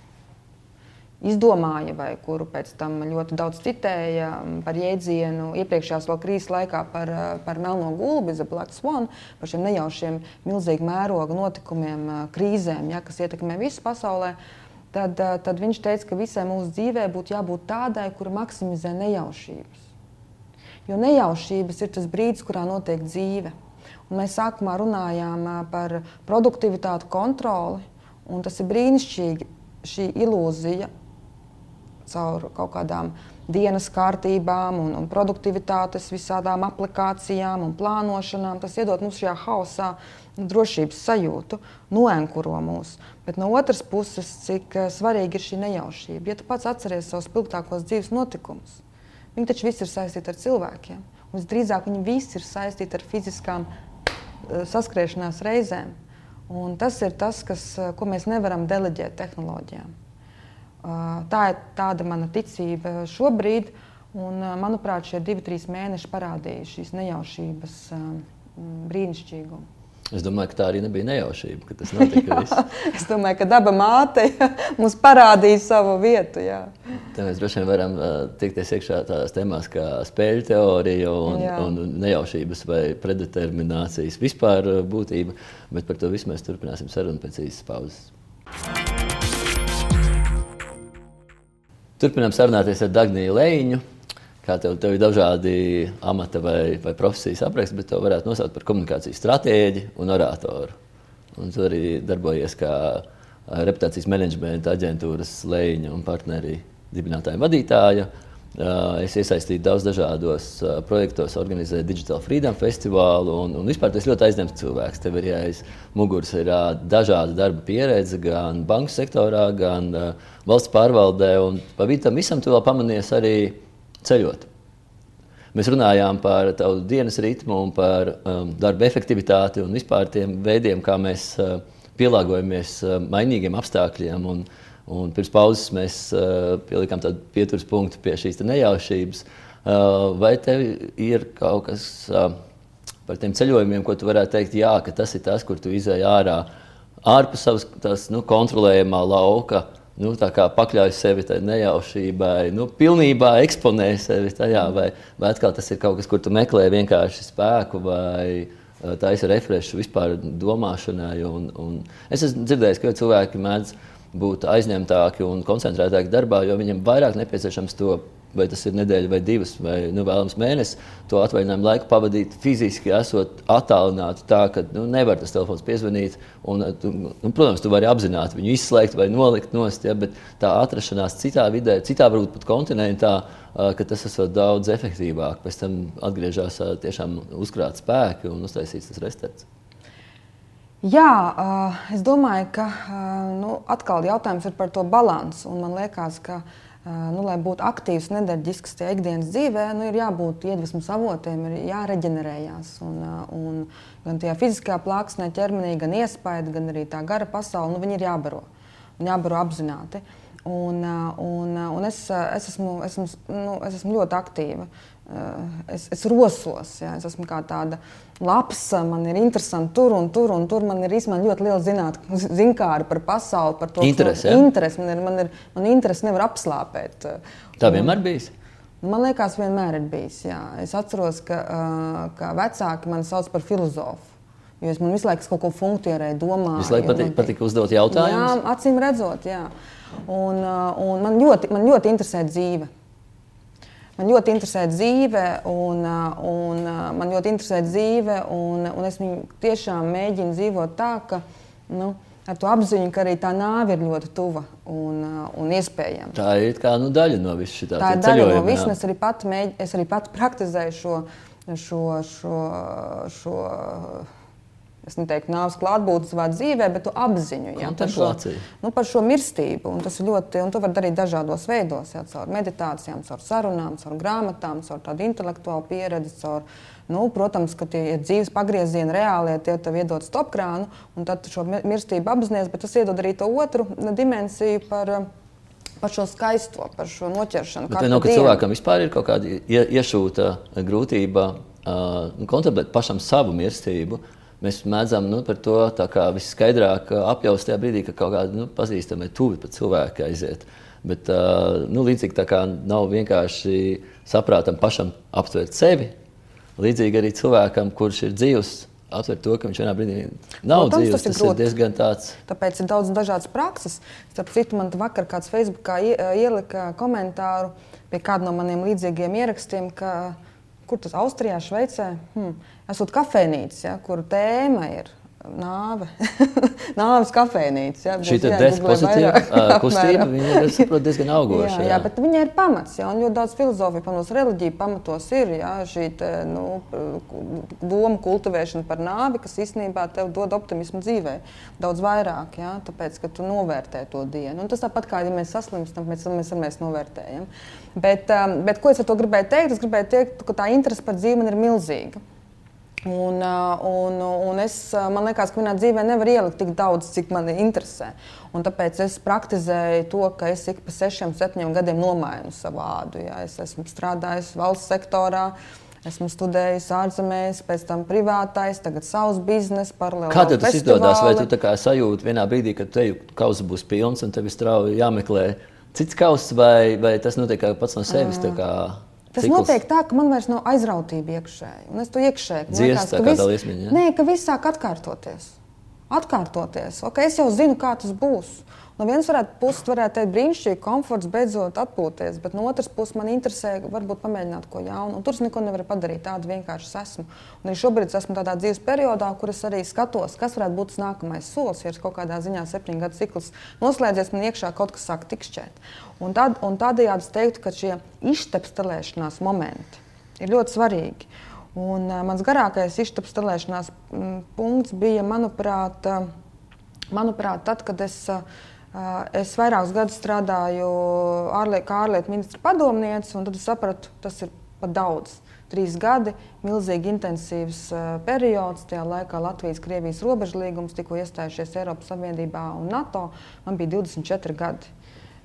izdomāja, vai kuru pēc tam ļoti daudz citēja par jēdzienu iepriekšējās vēl krīzes laikā par, par melno gulbi, The Black Swan, par šiem nejaušiem milzīgu mēroga notikumiem, krīzēm, ja, kas ietekmē visu pasaulē. Tad, tad viņš teica, ka visai mūsu dzīvē būtu jābūt tādai, kura maksimizē nejaušības. Jo nejaušības ir tas brīdis, kurā notiek dzīve. Un mēs sākumā runājām par produktivitāti, kontroli, un tas ir brīnišķīgi. Šī ilūzija caur kaut kādām dienas kārtībām un, un produktivitātes visādām aplikācijām un plānošanām. Tas iedod mums šajā haosā drošības sajūtu, noenkuro mūs. Bet no otras puses, cik eh, svarīga ir šī nejaušība. Ja tu pats atceries savus spilgtākos dzīves notikumus, viņi taču visi ir saistīti ar cilvēkiem. Un visdrīzāk viņi visi ir saistīti ar fiziskām uh, saskriešanās reizēm. Un tas ir tas, kas, eh, ko mēs nevaram deleģēt tehnoloģijām. Tā ir tāda mana ticība šobrīd. Un, manuprāt, šie divi, trīs mēneši parādīja šīs nejaušības brīnišķīgumu. Es domāju, ka tā arī nebija nejaušība, ka tas notika. es domāju, ka daba māte mums parādīja savu vietu. Jā. Tā mēs droši vien varam uh, tikties iekšā tādās tēmās kā spēļu teorija un, jā. un nejaušības vai predeterminācijas vispār būtība, bet par to visu mēs turpināsim sarunu pēc īsas pauzes. Turpinām sarunāties ar Dagniju Leņu kā tev, tev ir dažādi amata vai, vai profesijas apraksti, bet to varētu nosaukt par komunikācijas stratēģi un oratoru. Un tu arī darbojies kā reputācijas menedžmenta aģentūras lēņa un partneri dibinātāja vadītāja. Es iesaistīju daudz dažādos projektos, organizēju Digital Freedom festivālu. Un, un vispār tas ļoti aizņemts cilvēks. Tev ir aiz muguras ir dažāda darba pieredze gan banku sektorā, gan valsts pārvaldē. Un pa tam visam tu vēl pamanies arī ceļot. Mēs runājām par tavu dienas ritmu, par um, darba efektivitāti un vispār tiem veidiem, kā mēs uh, pielāgojamies uh, mainīgiem apstākļiem. Un, un pirms pauzes mēs uh, pielikām tādu pieturas punktu pie šīs nejaušības. Uh, vai tev ir kaut kas uh, par tiem ceļojumiem, ko tu varētu teikt, jā, ka tas ir tas, kur tu izēj ārā ārpus savas tās, nu, kontrolējamā lauka? Uh, nu, pakļauj sevi tai nejaušībai, nu, pilnībā eksponē sevi tajā, vai, vai atkal tas ir kaut kas, kur tu meklē vienkārši spēku vai eh, taisa refrešu vispār domāšanai. Un, un es esmu dzirdējis, ka cilvēki mēdz būt aizņemtāki un koncentrētāki darbā, jo viņiem vairāk nepieciešams to vai tas ir nedēļa, vai divas, vai nu, vēlams mēnesis, to atvaļinājumu laiku pavadīt fiziski, esot attālināti tā, ka nu, nevar tas telefons piezvanīt. Un, nu, protams, tu vari apzināti viņu izslēgt vai nolikt nost, ja, bet tā atrašanās citā vidē, citā varbūt pat kontinentā, ka tas esot daudz efektīvāk. Pēc tam atgriežas tiešām uzkrāt spēki un uztaisīts tas restarts. Jā, es domāju, ka nu, atkal jautājums ir par to balansu. Man liekas, ka uh, nu, lai būtu aktīvs, nedaļģisks tajā ikdienas dzīvē, nu, ir jābūt iedvesmas avotiem, ir jāreģenerējās. Un, un gan tajā fiziskajā plāksnē, ķermenī, gan iespēja, gan arī tā gara pasaule, nu, viņi ir jābaro. Un jābaro apzināti. Un, un, un es, es, esmu, esmu, nu, es esmu ļoti aktīva. Es, es rosos, ja, es esmu tāda lapsa, man ir interesanti tur un tur, un tur man ir īstenībā ļoti liela zinātnē, zinkāra par pasauli, par to interesi. Ja? Interesi, man ir, man ir, man interesi nevar apslāpēt. Tā vienmēr bijis. Man liekas, vienmēr ir bijis. Jā. Es atceros, ka, ka vecāki mani sauc par filozofu. Jo es visu laiku kaut ko funkcionēju, domāju. Visu laiku patīk, patīk uzdot jautājumus. Jā, acīm redzot, jā. Un, un man, ļoti, man ļoti interesē dzīve. Man ļoti interesē dzīve, un, un man ļoti interesē dzīve, un, un es tiešām mēģinu dzīvot tā, ka nu, ar to apziņu, ka arī tā nāve ir ļoti tuva un, un iespējama. Tā ir kā nu, daļa no visas šīs tā ir daļa no visas. Es arī pat, mēģ, es arī pat praktizēju šo, šo, šo, šo es neteiktu nāves klātbūtni savā dzīvē, bet apziņu ja, par, šo, nu, par šo mirstību. Un tas ļoti, un to var darīt dažādos veidos, ja, caur meditācijām, caur sarunām, caur grāmatām, caur tādu intelektuālu pieredzi. Caur, nu, protams, ka tie ir dzīves pagriezieni reālie, tie tev iedod stopkrānu, un tad šo mirstību apzināties, bet tas iedod arī to otru dimensiju par par šo skaisto, par šo noķeršanu. Bet no, ka cilvēkam vispār ir kaut kāda iešūta grūtība uh, kontemplēt pašam savu mirstību. Uh, mēs mēdzam nu, par to viskaidrāk apjaust tajā brīdī, kad kaut kāda nu, pazīstama tuvi pat cilvēka aiziet. Bet nu, līdzīgi kā nav vienkārši saprātam pašam aptvert sevi, līdzīgi arī cilvēkam, kurš ir dzīvs, atver to, ka viņš vienā brīdī nav Protams, dzīves. Tas, tas ir, ir diezgan tāds. Tāpēc ir daudz dažādas prakses. Starp citu, man vakar kāds Facebookā ielika komentāru pie kāda no maniem līdzīgiem ierakstiem, ka kur tas Austrijā, Šveicē, hmm, esot kafejnīca, ja, kur tēma ir nāve. Nāves kafejnīca. Ja, Šī pozitīva kustība ir diezgan augoša. jā, jā, bet viņai ir pamats. Ja, un ļoti daudz filozofija, pamatos reliģija pamatos ir ja, šī te, nu, doma kultivēšana par nāvi, kas īstenībā tev dod optimismu dzīvē. Daudz vairāk, ja, tāpēc, ka tu novērtē to dienu. Un tas tāpat kā ja mēs saslimstam, mēs, mēs, mēs novērtējam. Bet, bet ko es ar to gribēju teikt? Es gribēju teikt, ka tā interese par dzīvi ir milzīga. Un, un, un es, man liekas, ka manā dzīvē nevar ielikt tik daudz, cik man interesē. Un tāpēc es praktizēju to, ka es ik pa sešiem, septiņiem gadiem nomainu savu ādu. Ja. Es esmu strādājis valsts sektorā, Esmu studējis ārzemēs, pēc tam privātais, tagad savs bizness, paralēli. Kā tas izdodas? Vai tu sajūti vienā brīdī, kad te kausa būs pilns un tev ir strauji jāmeklē cits kauss, vai, vai tas notiek pats no sevis? Mm. Tas ciklus. notiek tā, ka man vairs nav aizrautība iekšēji. Un es to iekšēji dziesmu, ka, viss, liesmiņa, ja? nē, ka viss sāk atkārtoties. Atkārtoties. Okay, es jau zinu, kā tas būs. No vienas puses, varētu teikt, brīnišķīgi, komforts beidzot atpūties, bet no otras puses man interesē, varbūt pamēģināt ko jaunu. Un tur es neko nevaru padarīt, tādu vienkārši esmu. Un arī šobrīd esmu tādā dzīves periodā, kur es arī skatos, kas varētu būt tas nākamais solis. Ja ir kaut kādā ziņā septiņu gadu cikls noslēdzies, man iekšā kaut kas sāk tikšķēt. Un, tad, un tādējādi es teiktu, ka šie iztepstelēšanās momenti ir ļoti svarīgi. Un, uh, mans garākais iztepstelēšanās mm, punkts bija, manuprāt, uh, manuprāt tad, kad es uh, Es vairākus gadus strādāju ārliet, kā ārlietu ministra padomniece, un tad es sapratu, tas ir pat daudz. Trīs gadi, milzīgi intensīvs periods. Tajā laikā Latvijas-Krievijas robežlīgums tikko iestājušies Eiropas Savienībā un NATO. Man bija 24 gadi.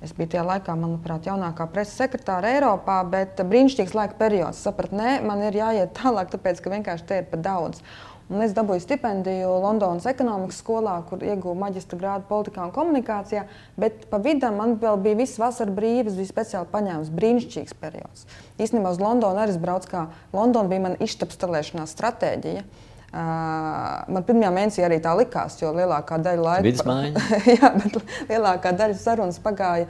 Es biju tajā laikā, manuprāt, jaunākā preses sekretāra Eiropā, bet brīnišķīgs laika periods. Es sapratu, nē, man ir jāiet tālāk, tāpēc ka vienkārši te ir par daudz. Un es dabūju stipendiju Londonas ekonomikas skolā, kur ieguvu maģistra grādu politikā un komunikācijā. Bet pa vidu man vēl bija viss vasara brīvs, bija speciāli paņēmis brīnišķīgs periods. Īstenībā uz Londonu arī braucu, kā Londona bija mana iztapstelēšanās stratēģija. Uh, man pirmajā mēnesī arī tā likās, jo lielākā daļa laika, jā, lielākā daļa sarunas pagāja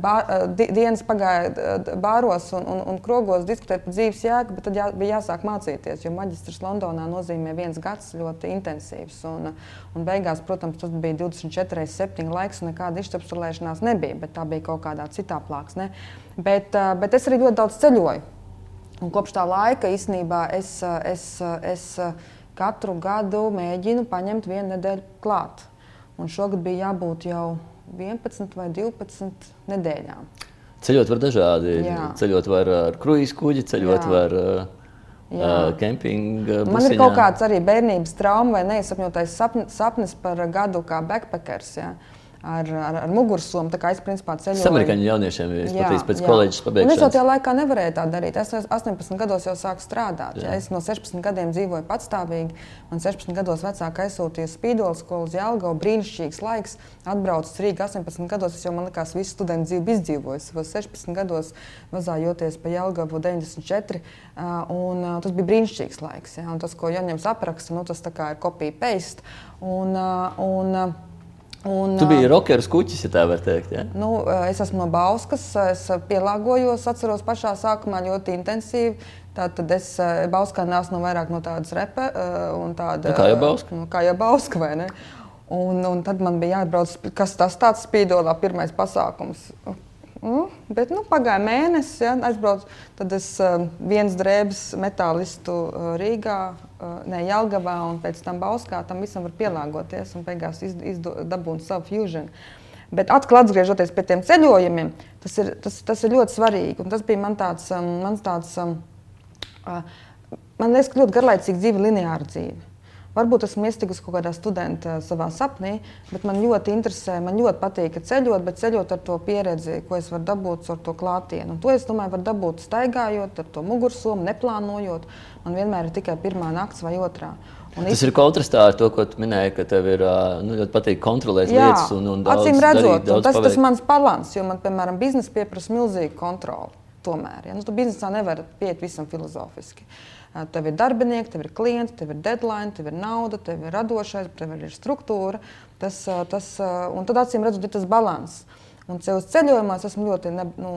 bā, dienas pagāja bāros un, un, un krogos diskutēt par dzīves jēgu, bet tad jā, bija jāsāk mācīties, jo maģistrs Londonā nozīmē viens gads ļoti intensīvs. Un, un beigās, protams, tas bija 24, 7 laiks, un nekāda iztapsulēšanās nebija, bet tā bija kaut kādā citā plāksnē. Bet, bet es arī ļoti daudz ceļoju. Un kopš tā laika īstenībā es, es, es katru gadu mēģinu paņemt vienu nedēļu klāt. Un šogad bija jābūt jau 11 vai 12 nedēļām. Ceļot var dažādi. Jā. Ceļot var ar kruīzu kuģi, ceļot Jā. var ar uh, kempingu. Man ir kaut kāds arī bērnības trauma vai neizsapņotais sapnis par gadu kā backpackers. Jā ar, ar, ar mugursomu. Tā kā es principā ceļoju. Amerikāņu jauniešiem ir patīs pēc koledžas pabeigšanas. Es jau tajā laikā nevarēju tā darīt. Es 18 gados jau sāku strādāt. Jā. Ja es no 16 gadiem dzīvoju patstāvīgi. Man 16 gados vecāka aizsūtīja spīdola skolu uz Jelgavu. Brīnišķīgs laiks. Atbraucu uz Rīgā 18 gados. Es jau man likās visu studentu dzīvi izdzīvoju. Es 16 gados vazājoties pa Jelgavu 94. Un, tas bija brīnišķīgs laiks. Ja? Un tas, ko Jaņems apraksta, nu, tas ir kopija paste. Un, un, Un, tu biji rokeris kuķis, ja tā var teikt. Ja? Nu, es esmu no Bauskas, es pielāgojos, atceros pašā sākumā ļoti intensīvi. Tātad es Bauskā nācu no vairāk no tādas repa un tāda. Nu, kā jau Bauska? Nu, kā jau Bauska, vai ne? Un, un tad man bija jāatbrauc, kas tas tāds spīdolā pirmais pasākums. Mm, bet nu, pagāja mēnesis, ja, aizbraucu. Tad es uh, viens drēbes metālistu uh, Rīgā, uh, ne Jelgavā un pēc tam Bauskā tam visam var pielāgoties un beigās dabūt savu fusion. Bet atkal atgriežoties pie tiem ceļojumiem, tas ir, tas, tas ir ļoti svarīgi. Un tas bija man tāds, um, mans tāds um, uh, man liekas, ka ļoti garlaicīga dzīve, lineāra dzīve. Varbūt esmu iestigusi kaut kādā studentā savā sapnī, bet man ļoti interesē, man ļoti patīk ceļot, bet ceļot ar to pieredzi, ko es varu dabūt ar to klātienu. Un to es domāju, var dabūt staigājot ar to mugursomu, neplānojot. Man vienmēr ir tikai pirmā nakts vai otrā. Un Tas ir kontrastā ar to, ko minēji, ka tev ir nu, ļoti patīk kontrolēt Jā, lietas un, un acīm redzot, darīt, tas ir mans balans, jo man, piemēram, biznesa pieprasa milzīgu kontroli. Tomēr, ja? nu, tu biznesā nevari pieiet visam filozofiski. Uh, Tev ir darbinieki, tev ir klienti, tev ir deadline, tev ir nauda, tev ir radošais, tev ir struktūra. Tas, tas, un tad acīm redzot, ir tas līdzsvars. Un ceļos ceļojumos esmu ļoti ne, nu,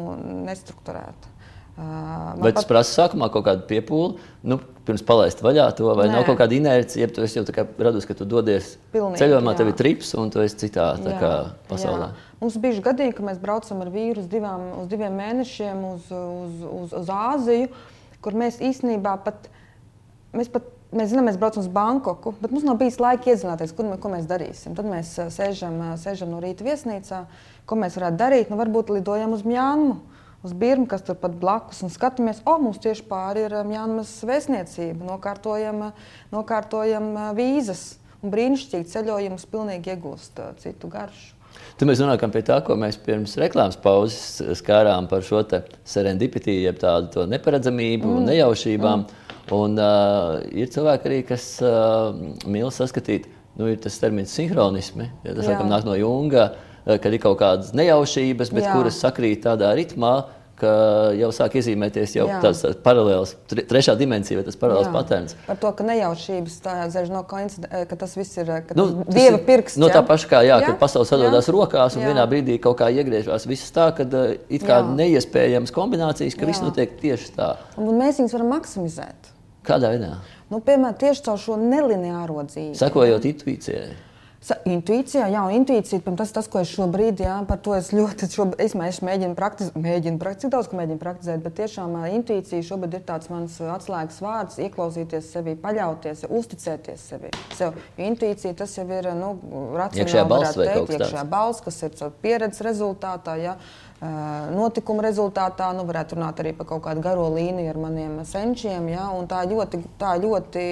nestrukturēta. Uh, vai tas pat... prasa sākumā kaut kādu piepūli, nu, pirms palaist vaļā to, vai Nē. nav kaut kāda inercija, ja tu jau radusi, ka tu dodies Pilnīgi, ceļojumā, jā. tev ir trips un tu esi citā jā, pasaulē? Jā. Mums bija gadījumi, ka mēs braucam ar vīru uz, divām, uz diviem mēnešiem uz, uz, uz, uz Āziju. Uh, kur mēs īstenībā pat, mēs pat mēs zinām, mēs braucam uz Bankoku, bet mums nav bijis laika iedzināties, kur ko mēs darīsim. Tad mēs sēžam, sēžam no rīta viesnīcā, ko mēs varētu darīt. Nu, varbūt lidojam uz Mjānmu, uz Birmu, kas tur pat blakus, un skatāmies, o, mums tieši pāri ir Mjānmas vēstniecība, nokārtojam, nokārtojam vīzas. Un brīnišķīgi ceļojums pilnīgi iegūst citu garšu. Tad mēs nonākam pie tā, ko mēs pirms reklāmas pauzes skārām par šo serendipitiju, jeb tādu neparedzamību mm. un nejaušībām. Mm. Un uh, ir cilvēki arī, kas uh, mīl saskatīt, nu, ir tas termins sinhronismi, ja tas laikam nāk no Junga, kad ir kaut kādas nejaušības, bet Jā. kuras sakrīt tādā ritmā, ka jau sāk iezīmēties jau Jā. tāds paralēls, trešā dimensija, vai tas paralēls patērns. Par to, ka nejaušības tā zēž no koincidence, ka tas viss ir nu, dieva pirksts. No tā paša kā, jā, jā? kad pasaules sadodas rokās un jā. vienā brīdī kaut kā iegriežās viss tā, ka it kā jā. neiespējams kombinācijas, ka jā. viss notiek tieši tā. Un mēs viņus varam maksimizēt. Kādā veidā? Nu, piemēram, tieši caur šo nelineāro dzīvi. Sekojot intuīcijai. Intuīcijā, jā, intuīcija, tas, tas, ko es šobrīd, jā, par to es ļoti, šobrīd, es, es mēģinu praktizēt, mēģinu praktizēt, daudz, ka mēģinu praktizēt, bet tiešām intuīcija šobrīd ir tāds mans atslēgas vārds, ieklausīties sevi, paļauties, uzticēties sevi. Sev. Intuīcija tas jau ir, nu, racionāli varētu teikt, iekšējā balss, kas ir pieredzes rezultātā, jā. Notikuma rezultātā, nu, varētu runāt arī par kaut kādu garo līniju ar maniem senčiem. Ja, tā ļoti, tā ļoti.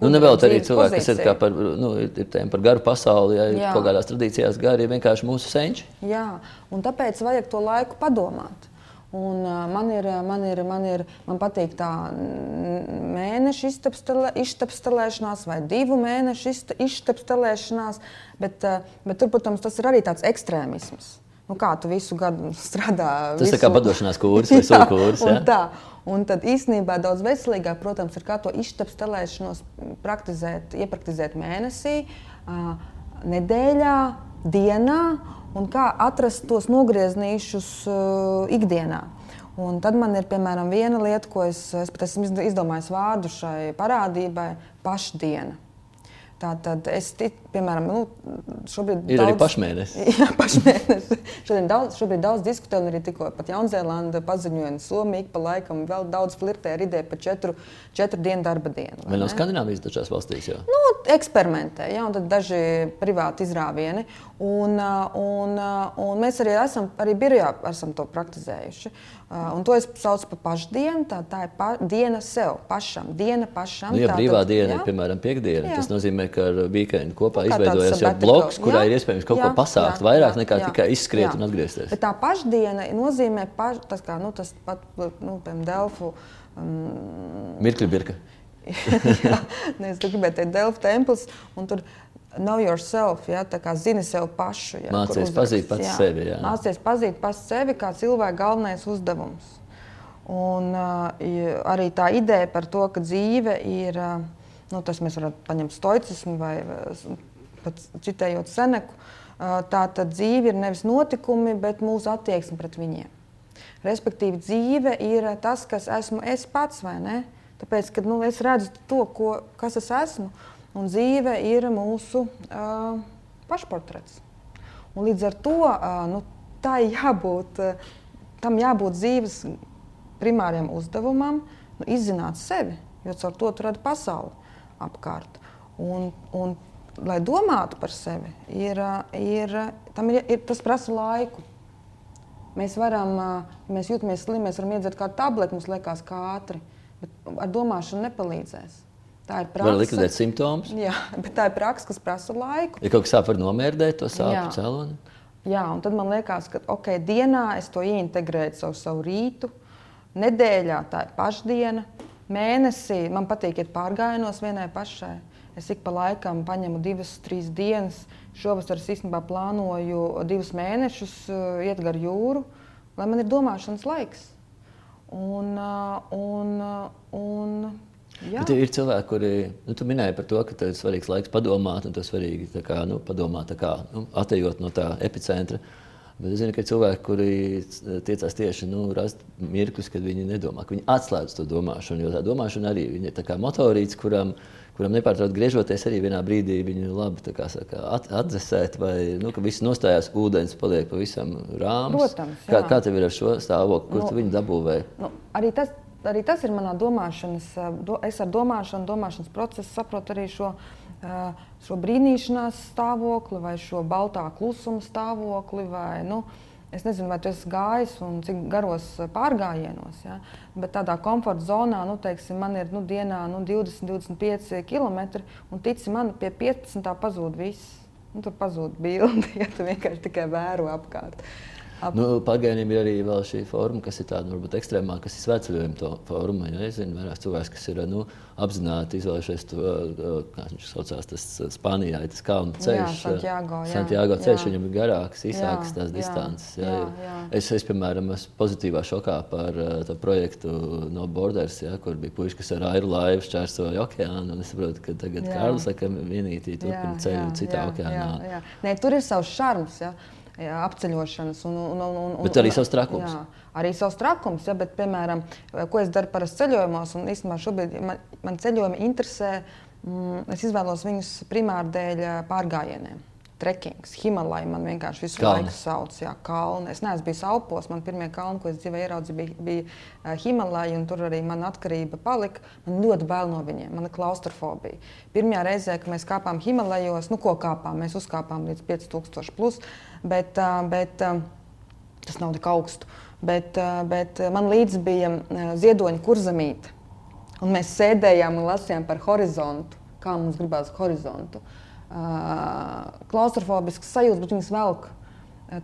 Nu, Nevēl arī cilvēki, pozīcija. kas ir par, nu, ir par garu pasauli, ja ir kaut kādās tradīcijās gari, ir vienkārši mūsu senči. Jā, un tāpēc vajag to laiku padomāt. Un, uh, man, ir, man, ir, man, ir, man patīk tā mēneša iztapstelēšanās vai divu mēnešu iztapstelēšanās, bet, uh, bet tur, protams, tas ir arī tāds ekstrēmisms nu, kā tu visu gadu strādā. Tas visu... ir kā padošanās kurs vai soli kurs. Ja? Tā. Un tad īstenībā daudz veselīgāk, protams, ir kā to iztapstelēšanos praktizēt, iepraktizēt mēnesī, nedēļā, dienā un kā atrast tos nogrieznīšus ikdienā. Un tad man ir piemēram viena lieta, ko es, es pat esmu izdomājis vārdu šai parādībai - pašdiena. Tātad es, piemēram, nu, šobrīd ir daudz, arī pašmēnesis. Jā, pašmēnesis. šobrīd daudz, šobrīd daudz diskutē, un arī tikko pat Jaunzēlanda paziņoja, un Somija pa laikam vēl daudz flirtē ar ideju par četru, četru dienu darba dienu. Vai, no Skandināvijas dažās valstīs? Jā? Nu, eksperimentē, jā, un daži privāti izrāvieni. Un, un, un mēs arī esam, arī birojā esam to praktizējuši. Un to es saucu par pašdienu. Tā, tā ir pa, diena sev, pašam, diena pašam. Nu, ja brīvā tad, diena jā. ir piemēram piekdiena, jā. tas nozīmē, ka ar weekendu kopā nu, izveidojas jau bloks, kurā jā. ir iespējams kaut jā. ko pasākt jā. vairāk jā. nekā jā. tikai izskriet jā. un atgriezties. Bet tā pašdiena nozīmē paš, tas, kā, nu, tas pat, nu, piemēram, Delfu. Um, Mirkli birka. jā, ne, es gribēju teikt Delfu templis, un tur know yourself, ja, tā kā zini sev pašu. Ja, Mācies pazīt pats jā. sevi. Jā. Mācies pazīt pats sevi kā cilvēka galvenais uzdevums. Un uh, arī tā ideja par to, ka dzīve ir, uh, nu, tas mēs varam paņemt stoicismu vai pat citējot Seneku, tā tad dzīve ir nevis notikumi, bet mūsu attieksme pret viņiem. Respektīvi, dzīve ir tas, kas esmu es pats, vai ne? Tāpēc, kad nu, es redzu to, ko, kas es esmu, Un dzīve ir mūsu uh, pašportrets. Un līdz ar to uh, nu, jābūt, uh, tam jābūt dzīves primāriem uzdevumam, nu, izzināt sevi, jo caur to tu redzi pasauli apkārt. Un, un, lai domātu par sevi, ir, ir, ir, ir, tas prasa laiku. Mēs varam, ja mēs jūtamies slimi, mēs varam iedzert kādu tableti, mums liekas, kā ātri, bet ar domāšanu nepalīdzēs. Tā ir praksa. Var likvidēt simptomus. Jā, bet tā ir praksa, kas prasa laiku. Ja kaut kas sāp, var nomērdēt to sāpju cēloni. Jā, un tad man liekas, ka ok, dienā es to ieintegrēju savu, savu rītu, nedēļā tā ir pašdiena, mēnesī man patīk iet pārgājienos vienai pašai. Es ik pa laikam paņemu divas, trīs dienas. Šovasar es īstenībā plānoju divus mēnešus uh, iet gar jūru, lai man ir domāšanas laiks. Un, uh, un, uh, un Bet ir cilvēki, kuri nu, minēja par to, ka tas ir svarīgs laiks padomāt, un tas ir svarīgi kā, nu, padomāt, kā, nu, atejot no tā epicentra. Bet es zinu, ka ir cilvēki, kuri tiecās tieši nu, rast mirkļus, kad viņi nedomā, ka viņi atslēdz to domāšanu. Jo tā domāšana arī ir motorīts, kuram, kuram nepārtraukti griežoties, arī vienā brīdī viņu labi saka, at, atdzesēt, vai nu, ka viss nostājās, ūdens paliek pavisam rāms. Protams, jā. kā, kā tev ir ar šo stāvokli, kur nu, tu viņu dabūvēji? Nu, arī tas arī tas ir manā domāšanas, do, es ar domāšanu, domāšanas procesu saprotu arī šo, šo brīnīšanās stāvokli vai šo baltā klusuma stāvokli. Vai, nu, Es nezinu, vai tas gājis un cik garos pārgājienos, ja? bet tādā komforta zonā, nu, teiksim, man ir nu, dienā nu, 20, 25 km, un tici man, pie 15. pazūd viss. Nu, tur pazūd bildi, ja tu vienkārši tikai vēro apkārt. Ap... Nu, Pagaidām ir arī šī forma, kas ir tāda varbūt ekstrēmāka, kas ir svētceļojuma forma. Ja? Es zinu, vairāk cilvēks, kas ir nu, apzināti izvēlējušies to, kā viņš saucās, tas Spānijā, tas kalnu ceļš. Jā, Santiago, jā, Santiago ceļš, jā. viņam ir garāks, īsāks tās distances. Jā, jā, jā. Es, es, piemēram, esmu pozitīvā šokā par to projektu no Borders, ja, kur bija puiši, kas ar airu laivu šķērsoja okeānu. Un es saprotu, ka tagad Kārlis saka, vienītī turpina ceļu citā jā, okeānā. Jā, jā. Nē, tur ir savs šarms. Ja? Jā, apceļošanas. Un, un, un, un, bet arī savs trakums. Jā, arī savs trakums. Ja, bet, piemēram, ko es daru parasti ceļojumos, un īstenībā šobrīd man, man ceļojumi interesē, mm, es izvēlos viņus primāri dēļ pārgājieniem trekings, Himalaja. Man vienkārši visu kalni. laiku sauc, jā, kalni. Es neesmu bijis Alpos. Man pirmie kalni, ko es dzīvē ieraudzīju, bija, bija Himalaja, un tur arī mana atkarība palika. Man ļoti bail no viņiem, mana klaustrofobija. Pirmajā reizē, kad mēs kāpām Himalajos, nu ko kāpām, mēs uzkāpām līdz 5000 plus, bet, bet tas nav tik augstu. Bet, bet man līdzi bija ziedoņa kurzemīte. Un mēs sēdējām un lasījām par horizontu, kā mums gribās horizontu. Klaustrofobisks sajūta, bet viņas velk.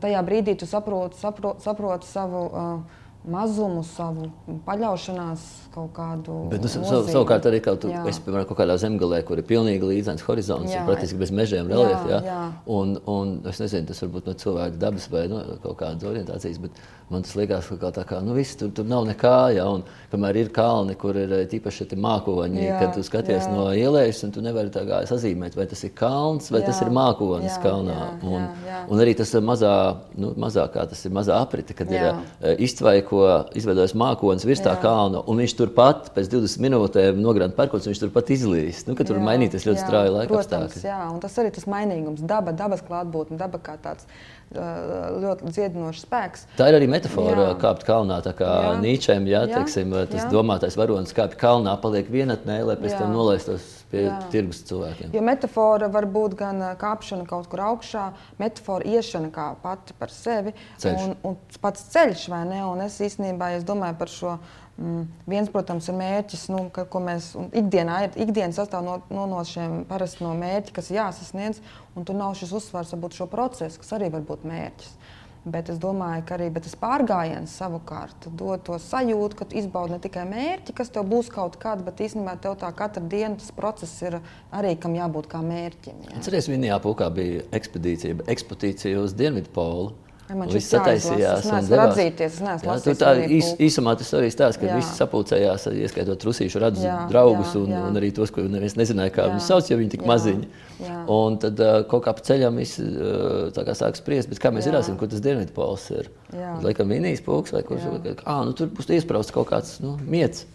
Tajā brīdī tu saproti, saproti, saproti savu uh, mazumu, savu paļaušanās kaut kādu. Bet, nu, sav, savukārt, arī kaut, tu, es, piemēram, kaut kādā zemgalē, kur ir pilnīgi līdzenis horizonts, jā, praktiski bez mežiem reliefa. Jā. Un, un es nezinu, tas varbūt no cilvēka dabas vai no kaut kādas orientācijas, bet man tas liekas, ka tā kā, nu, viss tur, tur nav nekā, jā, un kamēr ir kalni, kur ir tīpaši šie mākoņi, jā, kad tu skaties jā. no ielējas, un tu nevari tā kā sazīmēt, vai tas ir kalns, vai jā, tas ir mākonis jā, kalnā. Jā, un, jā, jā. un arī tas mazā, nu, mazākā, tas ir mazā aprite, kad jā. ir iztvaiko, izveidojas mākonis virs jā. tā kalna, un viņš turpat pēc 20 minūtēm nogrāna parkots, viņš turpat izlīst. Nu, tur jā, mainīties ļoti strauji laika apstākļi. Jā, un tas arī tas mainīgums, daba, dabas klātbūtne, daba kā tāds ļoti dziedinošs spēks. Tā ir arī metāfora, jā. kāpt kalnā. Tā kā Nīčēm, ja, jā, teiksim, tas jā. domātais varonis kāpj kalnā, paliek vienatnē, lai pēc jā. tam nolaistos pie jā. tirgus cilvēkiem. Jo metāfora var būt gan kāpšana kaut kur augšā, metāfora iešana kā pati par sevi, ceļš. un, un pats ceļš, vai ne? Un es īstenībā, es domāju par šo Mm. Viens, protams, ir mērķis, nu, ka, ko mēs ikdienā ir. Ikdiena sastāv no, no, no šiem parasti no mērķa, kas jāsasniedz, un tur nav šis uzsvars varbūt šo procesu, kas arī var būt mērķis. Bet es domāju, ka arī tas pārgājiens savukārt dod to sajūtu, ka tu izbaudi ne tikai mērķi, kas tev būs kaut kāda, bet īstenībā tev tā katra diena tas process ir arī kam jābūt kā mērķim. Jā. Atceries, Vinijā Pūkā bija ekspedīcija, ekspedīcija uz Dienvidu polu. Man viss sataisījās. Es neesmu atzīties, es neesmu jā, tā īs, īsumā tas arī stāsta, ka jā. visi sapulcējās, ieskaitot rusīšu radus jā, draugus jā, un, jā. un arī tos, ko neviens nezināja, kā viņus sauc, jo viņi tik jā, maziņi. Jā. Un tad kaut kā pa ceļam visi uh, tā kā sāk spriest, bet kā mēs jā. zināsim, kur tas dienvidu pols ir. Laikam minijas pulks vai kurš, ah, nu tur būs iesprausts kaut kāds, nu, miets.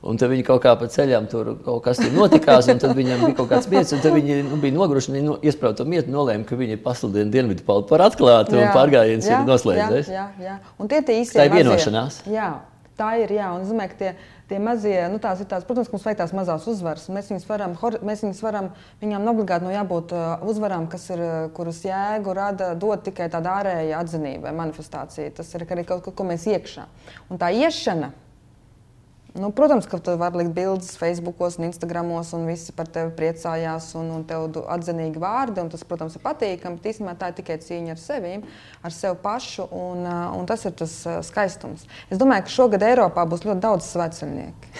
Un tad viņi kaut kā pa ceļām tur kaut kas tur notikās, un tad viņam bija kaut kāds mietis, un tad viņi nu, bija noguruši, viņi no, iesprāta to mietu, nolēma, ka viņi pasludina dienvidu palu par atklātu, jā, un pārgājiens jā, ir noslēdzies. Jā, jā, jā. Un tie tie īsti Tā ir vienošanās. Jā, tā ir, jā, un es domāju, ka tie, tie mazie, nu tās ir tās, protams, mums vajag tās mazās uzvaras. Mēs viņus varam, mēs viņus varam, viņām obligāti no jābūt uzvarām, kas ir, kuras jēgu rada, dod tikai tāda ārēja atzinība vai manifestācija. Tas ir arī kaut ko, ko mēs iekšā. Un tā iešana, Nu, protams, ka tu vari likt bildes Facebook, un Instagram, un visi par tevi priecājās, un, un tev atzinīgi vārdi. Tas, protams, ir patīkami, bet īstenībā tā ir tikai cīņa ar sevi, ar sevi pašu, un, un tas ir tas skaistums. Es domāju, ka šogad Eiropā būs ļoti daudz svētceļnieku.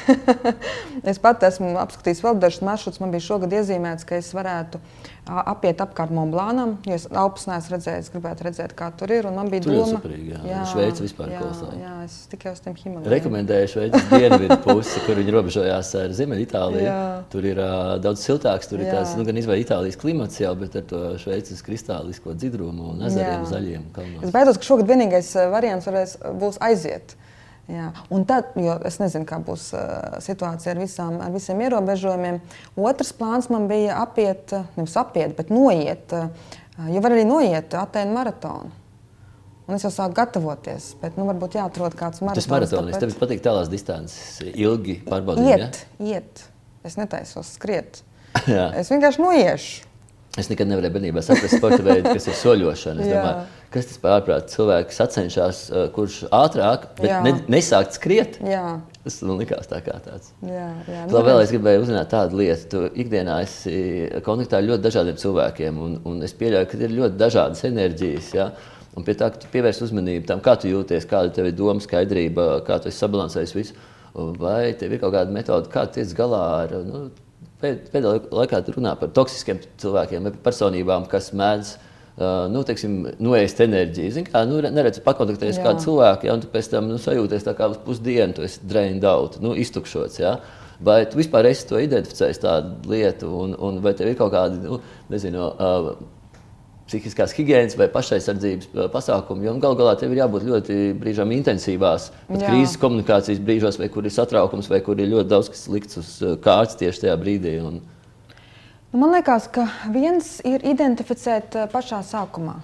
es pat esmu apskatījis vēl dažus maršrutus. Man bija šogad iezīmēts, ka es varētu apiet apkārt Monblānam. Jo es Alpes neesmu redzējis, gribētu redzēt, kā tur ir. Man bija tur doma, saprīgi, jā. Jā, Šveice vispār klausās. Jā, es tikai uz tiem Himalajiem. Rekomendēju Šveices dienvidu pusi, kur viņi robežojās ar Ziemeļu Itāliju. Jā. Tur ir uh, daudz siltāks, tur jā. ir tāds, nu, gan izvēle Itālijas klimats jau, bet ar to Šveices kristālisko dzidrumu un ezeriem jā. zaļiem kalnos. Es baidos, ka šogad vienīgais variants varēs, būs aiziet. Jā. Un tad, jo es nezinu, kā būs uh, situācija ar, visām, ar visiem ierobežojumiem, otrs plāns man bija apiet, nevis apiet, bet noiet, uh, jo var arī noiet Atēnu maratonu. Un es jau sāku gatavoties, bet nu, varbūt jāatrod kāds maratons. Tas maratonis, tāpēc... tev patīk tālās distances, ilgi pārbaudīt? Iet, ja? iet. Es netaisos skriet. es vienkārši noiešu. Es nekad nevarēju bērnībā saprast sporta veidu, kas ir soļošana. Es domāju, kas tas par ārprātu cilvēks sacenšas, uh, kurš ātrāk, bet ne, nesākt skriet. Jā. Tas man likās tā kā tāds. Jā, jā. Nu, vēl es gribēju uzzināt tādu lietu. Tu ikdienā esi kontaktā ar ļoti dažādiem cilvēkiem, un, un es pieļauju, ka ir ļoti dažādas enerģijas. Ja? Un pie tā, ka tu pievērs uzmanību tam, kā tu jūties, kāda tev ir doma, skaidrība, kā tu esi sabalansējis visu. Vai tev ir kaut kāda metode, kā tiec galā ar nu, pēdējā laikā runā par toksiskiem cilvēkiem vai personībām, kas mēdz uh, nu, teiksim, noēst enerģiju. Zini, kā, nu, neredz, pakontaktējies ar kādu cilvēku, ja, un tu pēc tam nu, sajūties tā kā uz pusdienu, tu esi drained out, nu, iztukšots. Ja. Vai tu vispār esi to identificējis tādu lietu, un, un vai tev ir kaut kādi, nu, nezinu, uh, psihiskās higiēnas vai pašaizsardzības pasākumi. Jo galu galā tev ir jābūt ļoti brīžām intensīvās krīzes komunikācijas brīžos, vai kur ir satraukums, vai kur ir ļoti daudz kas likts uz kārtas tieši tajā brīdī. Un... Nu, man liekas, ka viens ir identificēt pašā sākumā.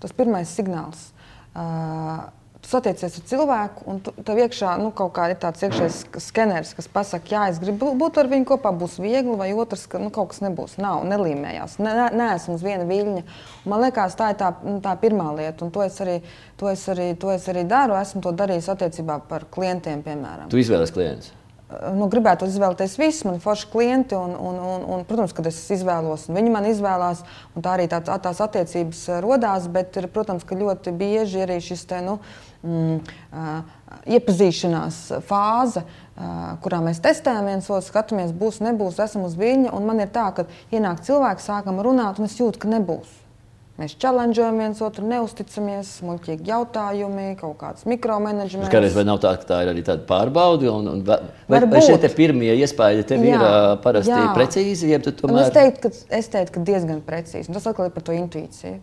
Tas pirmais signāls. Uh, satiecies ar cilvēku, un tev iekšā nu, kaut kāda ir tāds iekšējs skeneris, kas pasaka, jā, es gribu būt ar viņu kopā, būs viegli, vai otrs, ka nu, kaut kas nebūs, nav, nelīmējās, ne, ne, neesmu uz viena viļņa. Un man liekas, tā ir tā, nu, tā pirmā lieta, un to es, arī, to, es arī, to es arī daru. Esmu to darījis attiecībā par klientiem, piemēram. Tu izvēlies klientus? Nu, gribētu izvēlēties visus mani forši klienti, un, un, un, un, protams, kad es izvēlos, un viņi man izvēlās, un tā arī tā, tās attiecības radās. Bet, ir, protams, ka ļoti bieži arī šis te, nu, mm, uh, iepazīšanās fāze. Uh, kurā mēs testējam viens otru, skatāmies, būs, nebūs, esam uz viņa. Man ir tā, ka ienāk cilvēks, sākam runāt, un es jūtu, ka nebūs. Mēs challengeojam viens otru, neusticamies, muļķīgi jautājumi, kaut kāds mikromanagements. Kādreiz vai nav tā, ka tā ir arī tāda pārbaude? Un, un, vai, vai šie pirmie iespaidi tev jā, ir parasti jā. precīzi? Tomēr... Es teiktu, ka, es teiktu, ka diezgan precīzi. Un tas atkal ir par to intuīciju.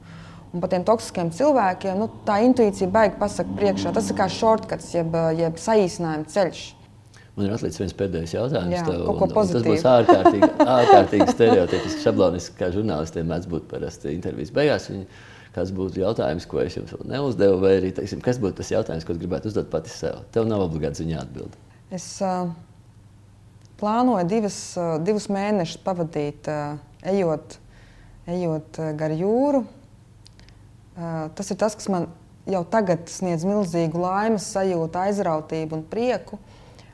Un par tiem toksiskiem cilvēkiem nu, tā intuīcija baigi pasaka priekšā. Tas ir kā shortcuts, jeb, jeb saīsinājuma ceļš. Man ir atlicis viens pēdējais jautājums. Jā, tev, un, un tas būs ārkārtīgi, ārkārtīgi stereotipiski, šabloniski, kā žurnālistiem mēdz būt parasti intervijas beigās. Viņi, kas būtu jautājums, ko es jums neuzdevu, vai arī teiksim, kas būtu tas jautājums, ko gribētu uzdot pati sev? Tev nav obligāti ziņā atbildēt. Es uh, plānoju divas, uh, divus mēnešus pavadīt, uh, ejot, ejot uh, gar jūru. Uh, tas ir tas, kas man jau tagad sniedz milzīgu laimes sajūtu, aizrautību un prieku. Uh,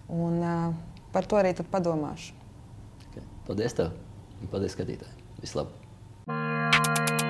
Un, uh, par to arī padomāšu. Okay. Paldies! Tev. Paldies, skatītāji! Vislabāk!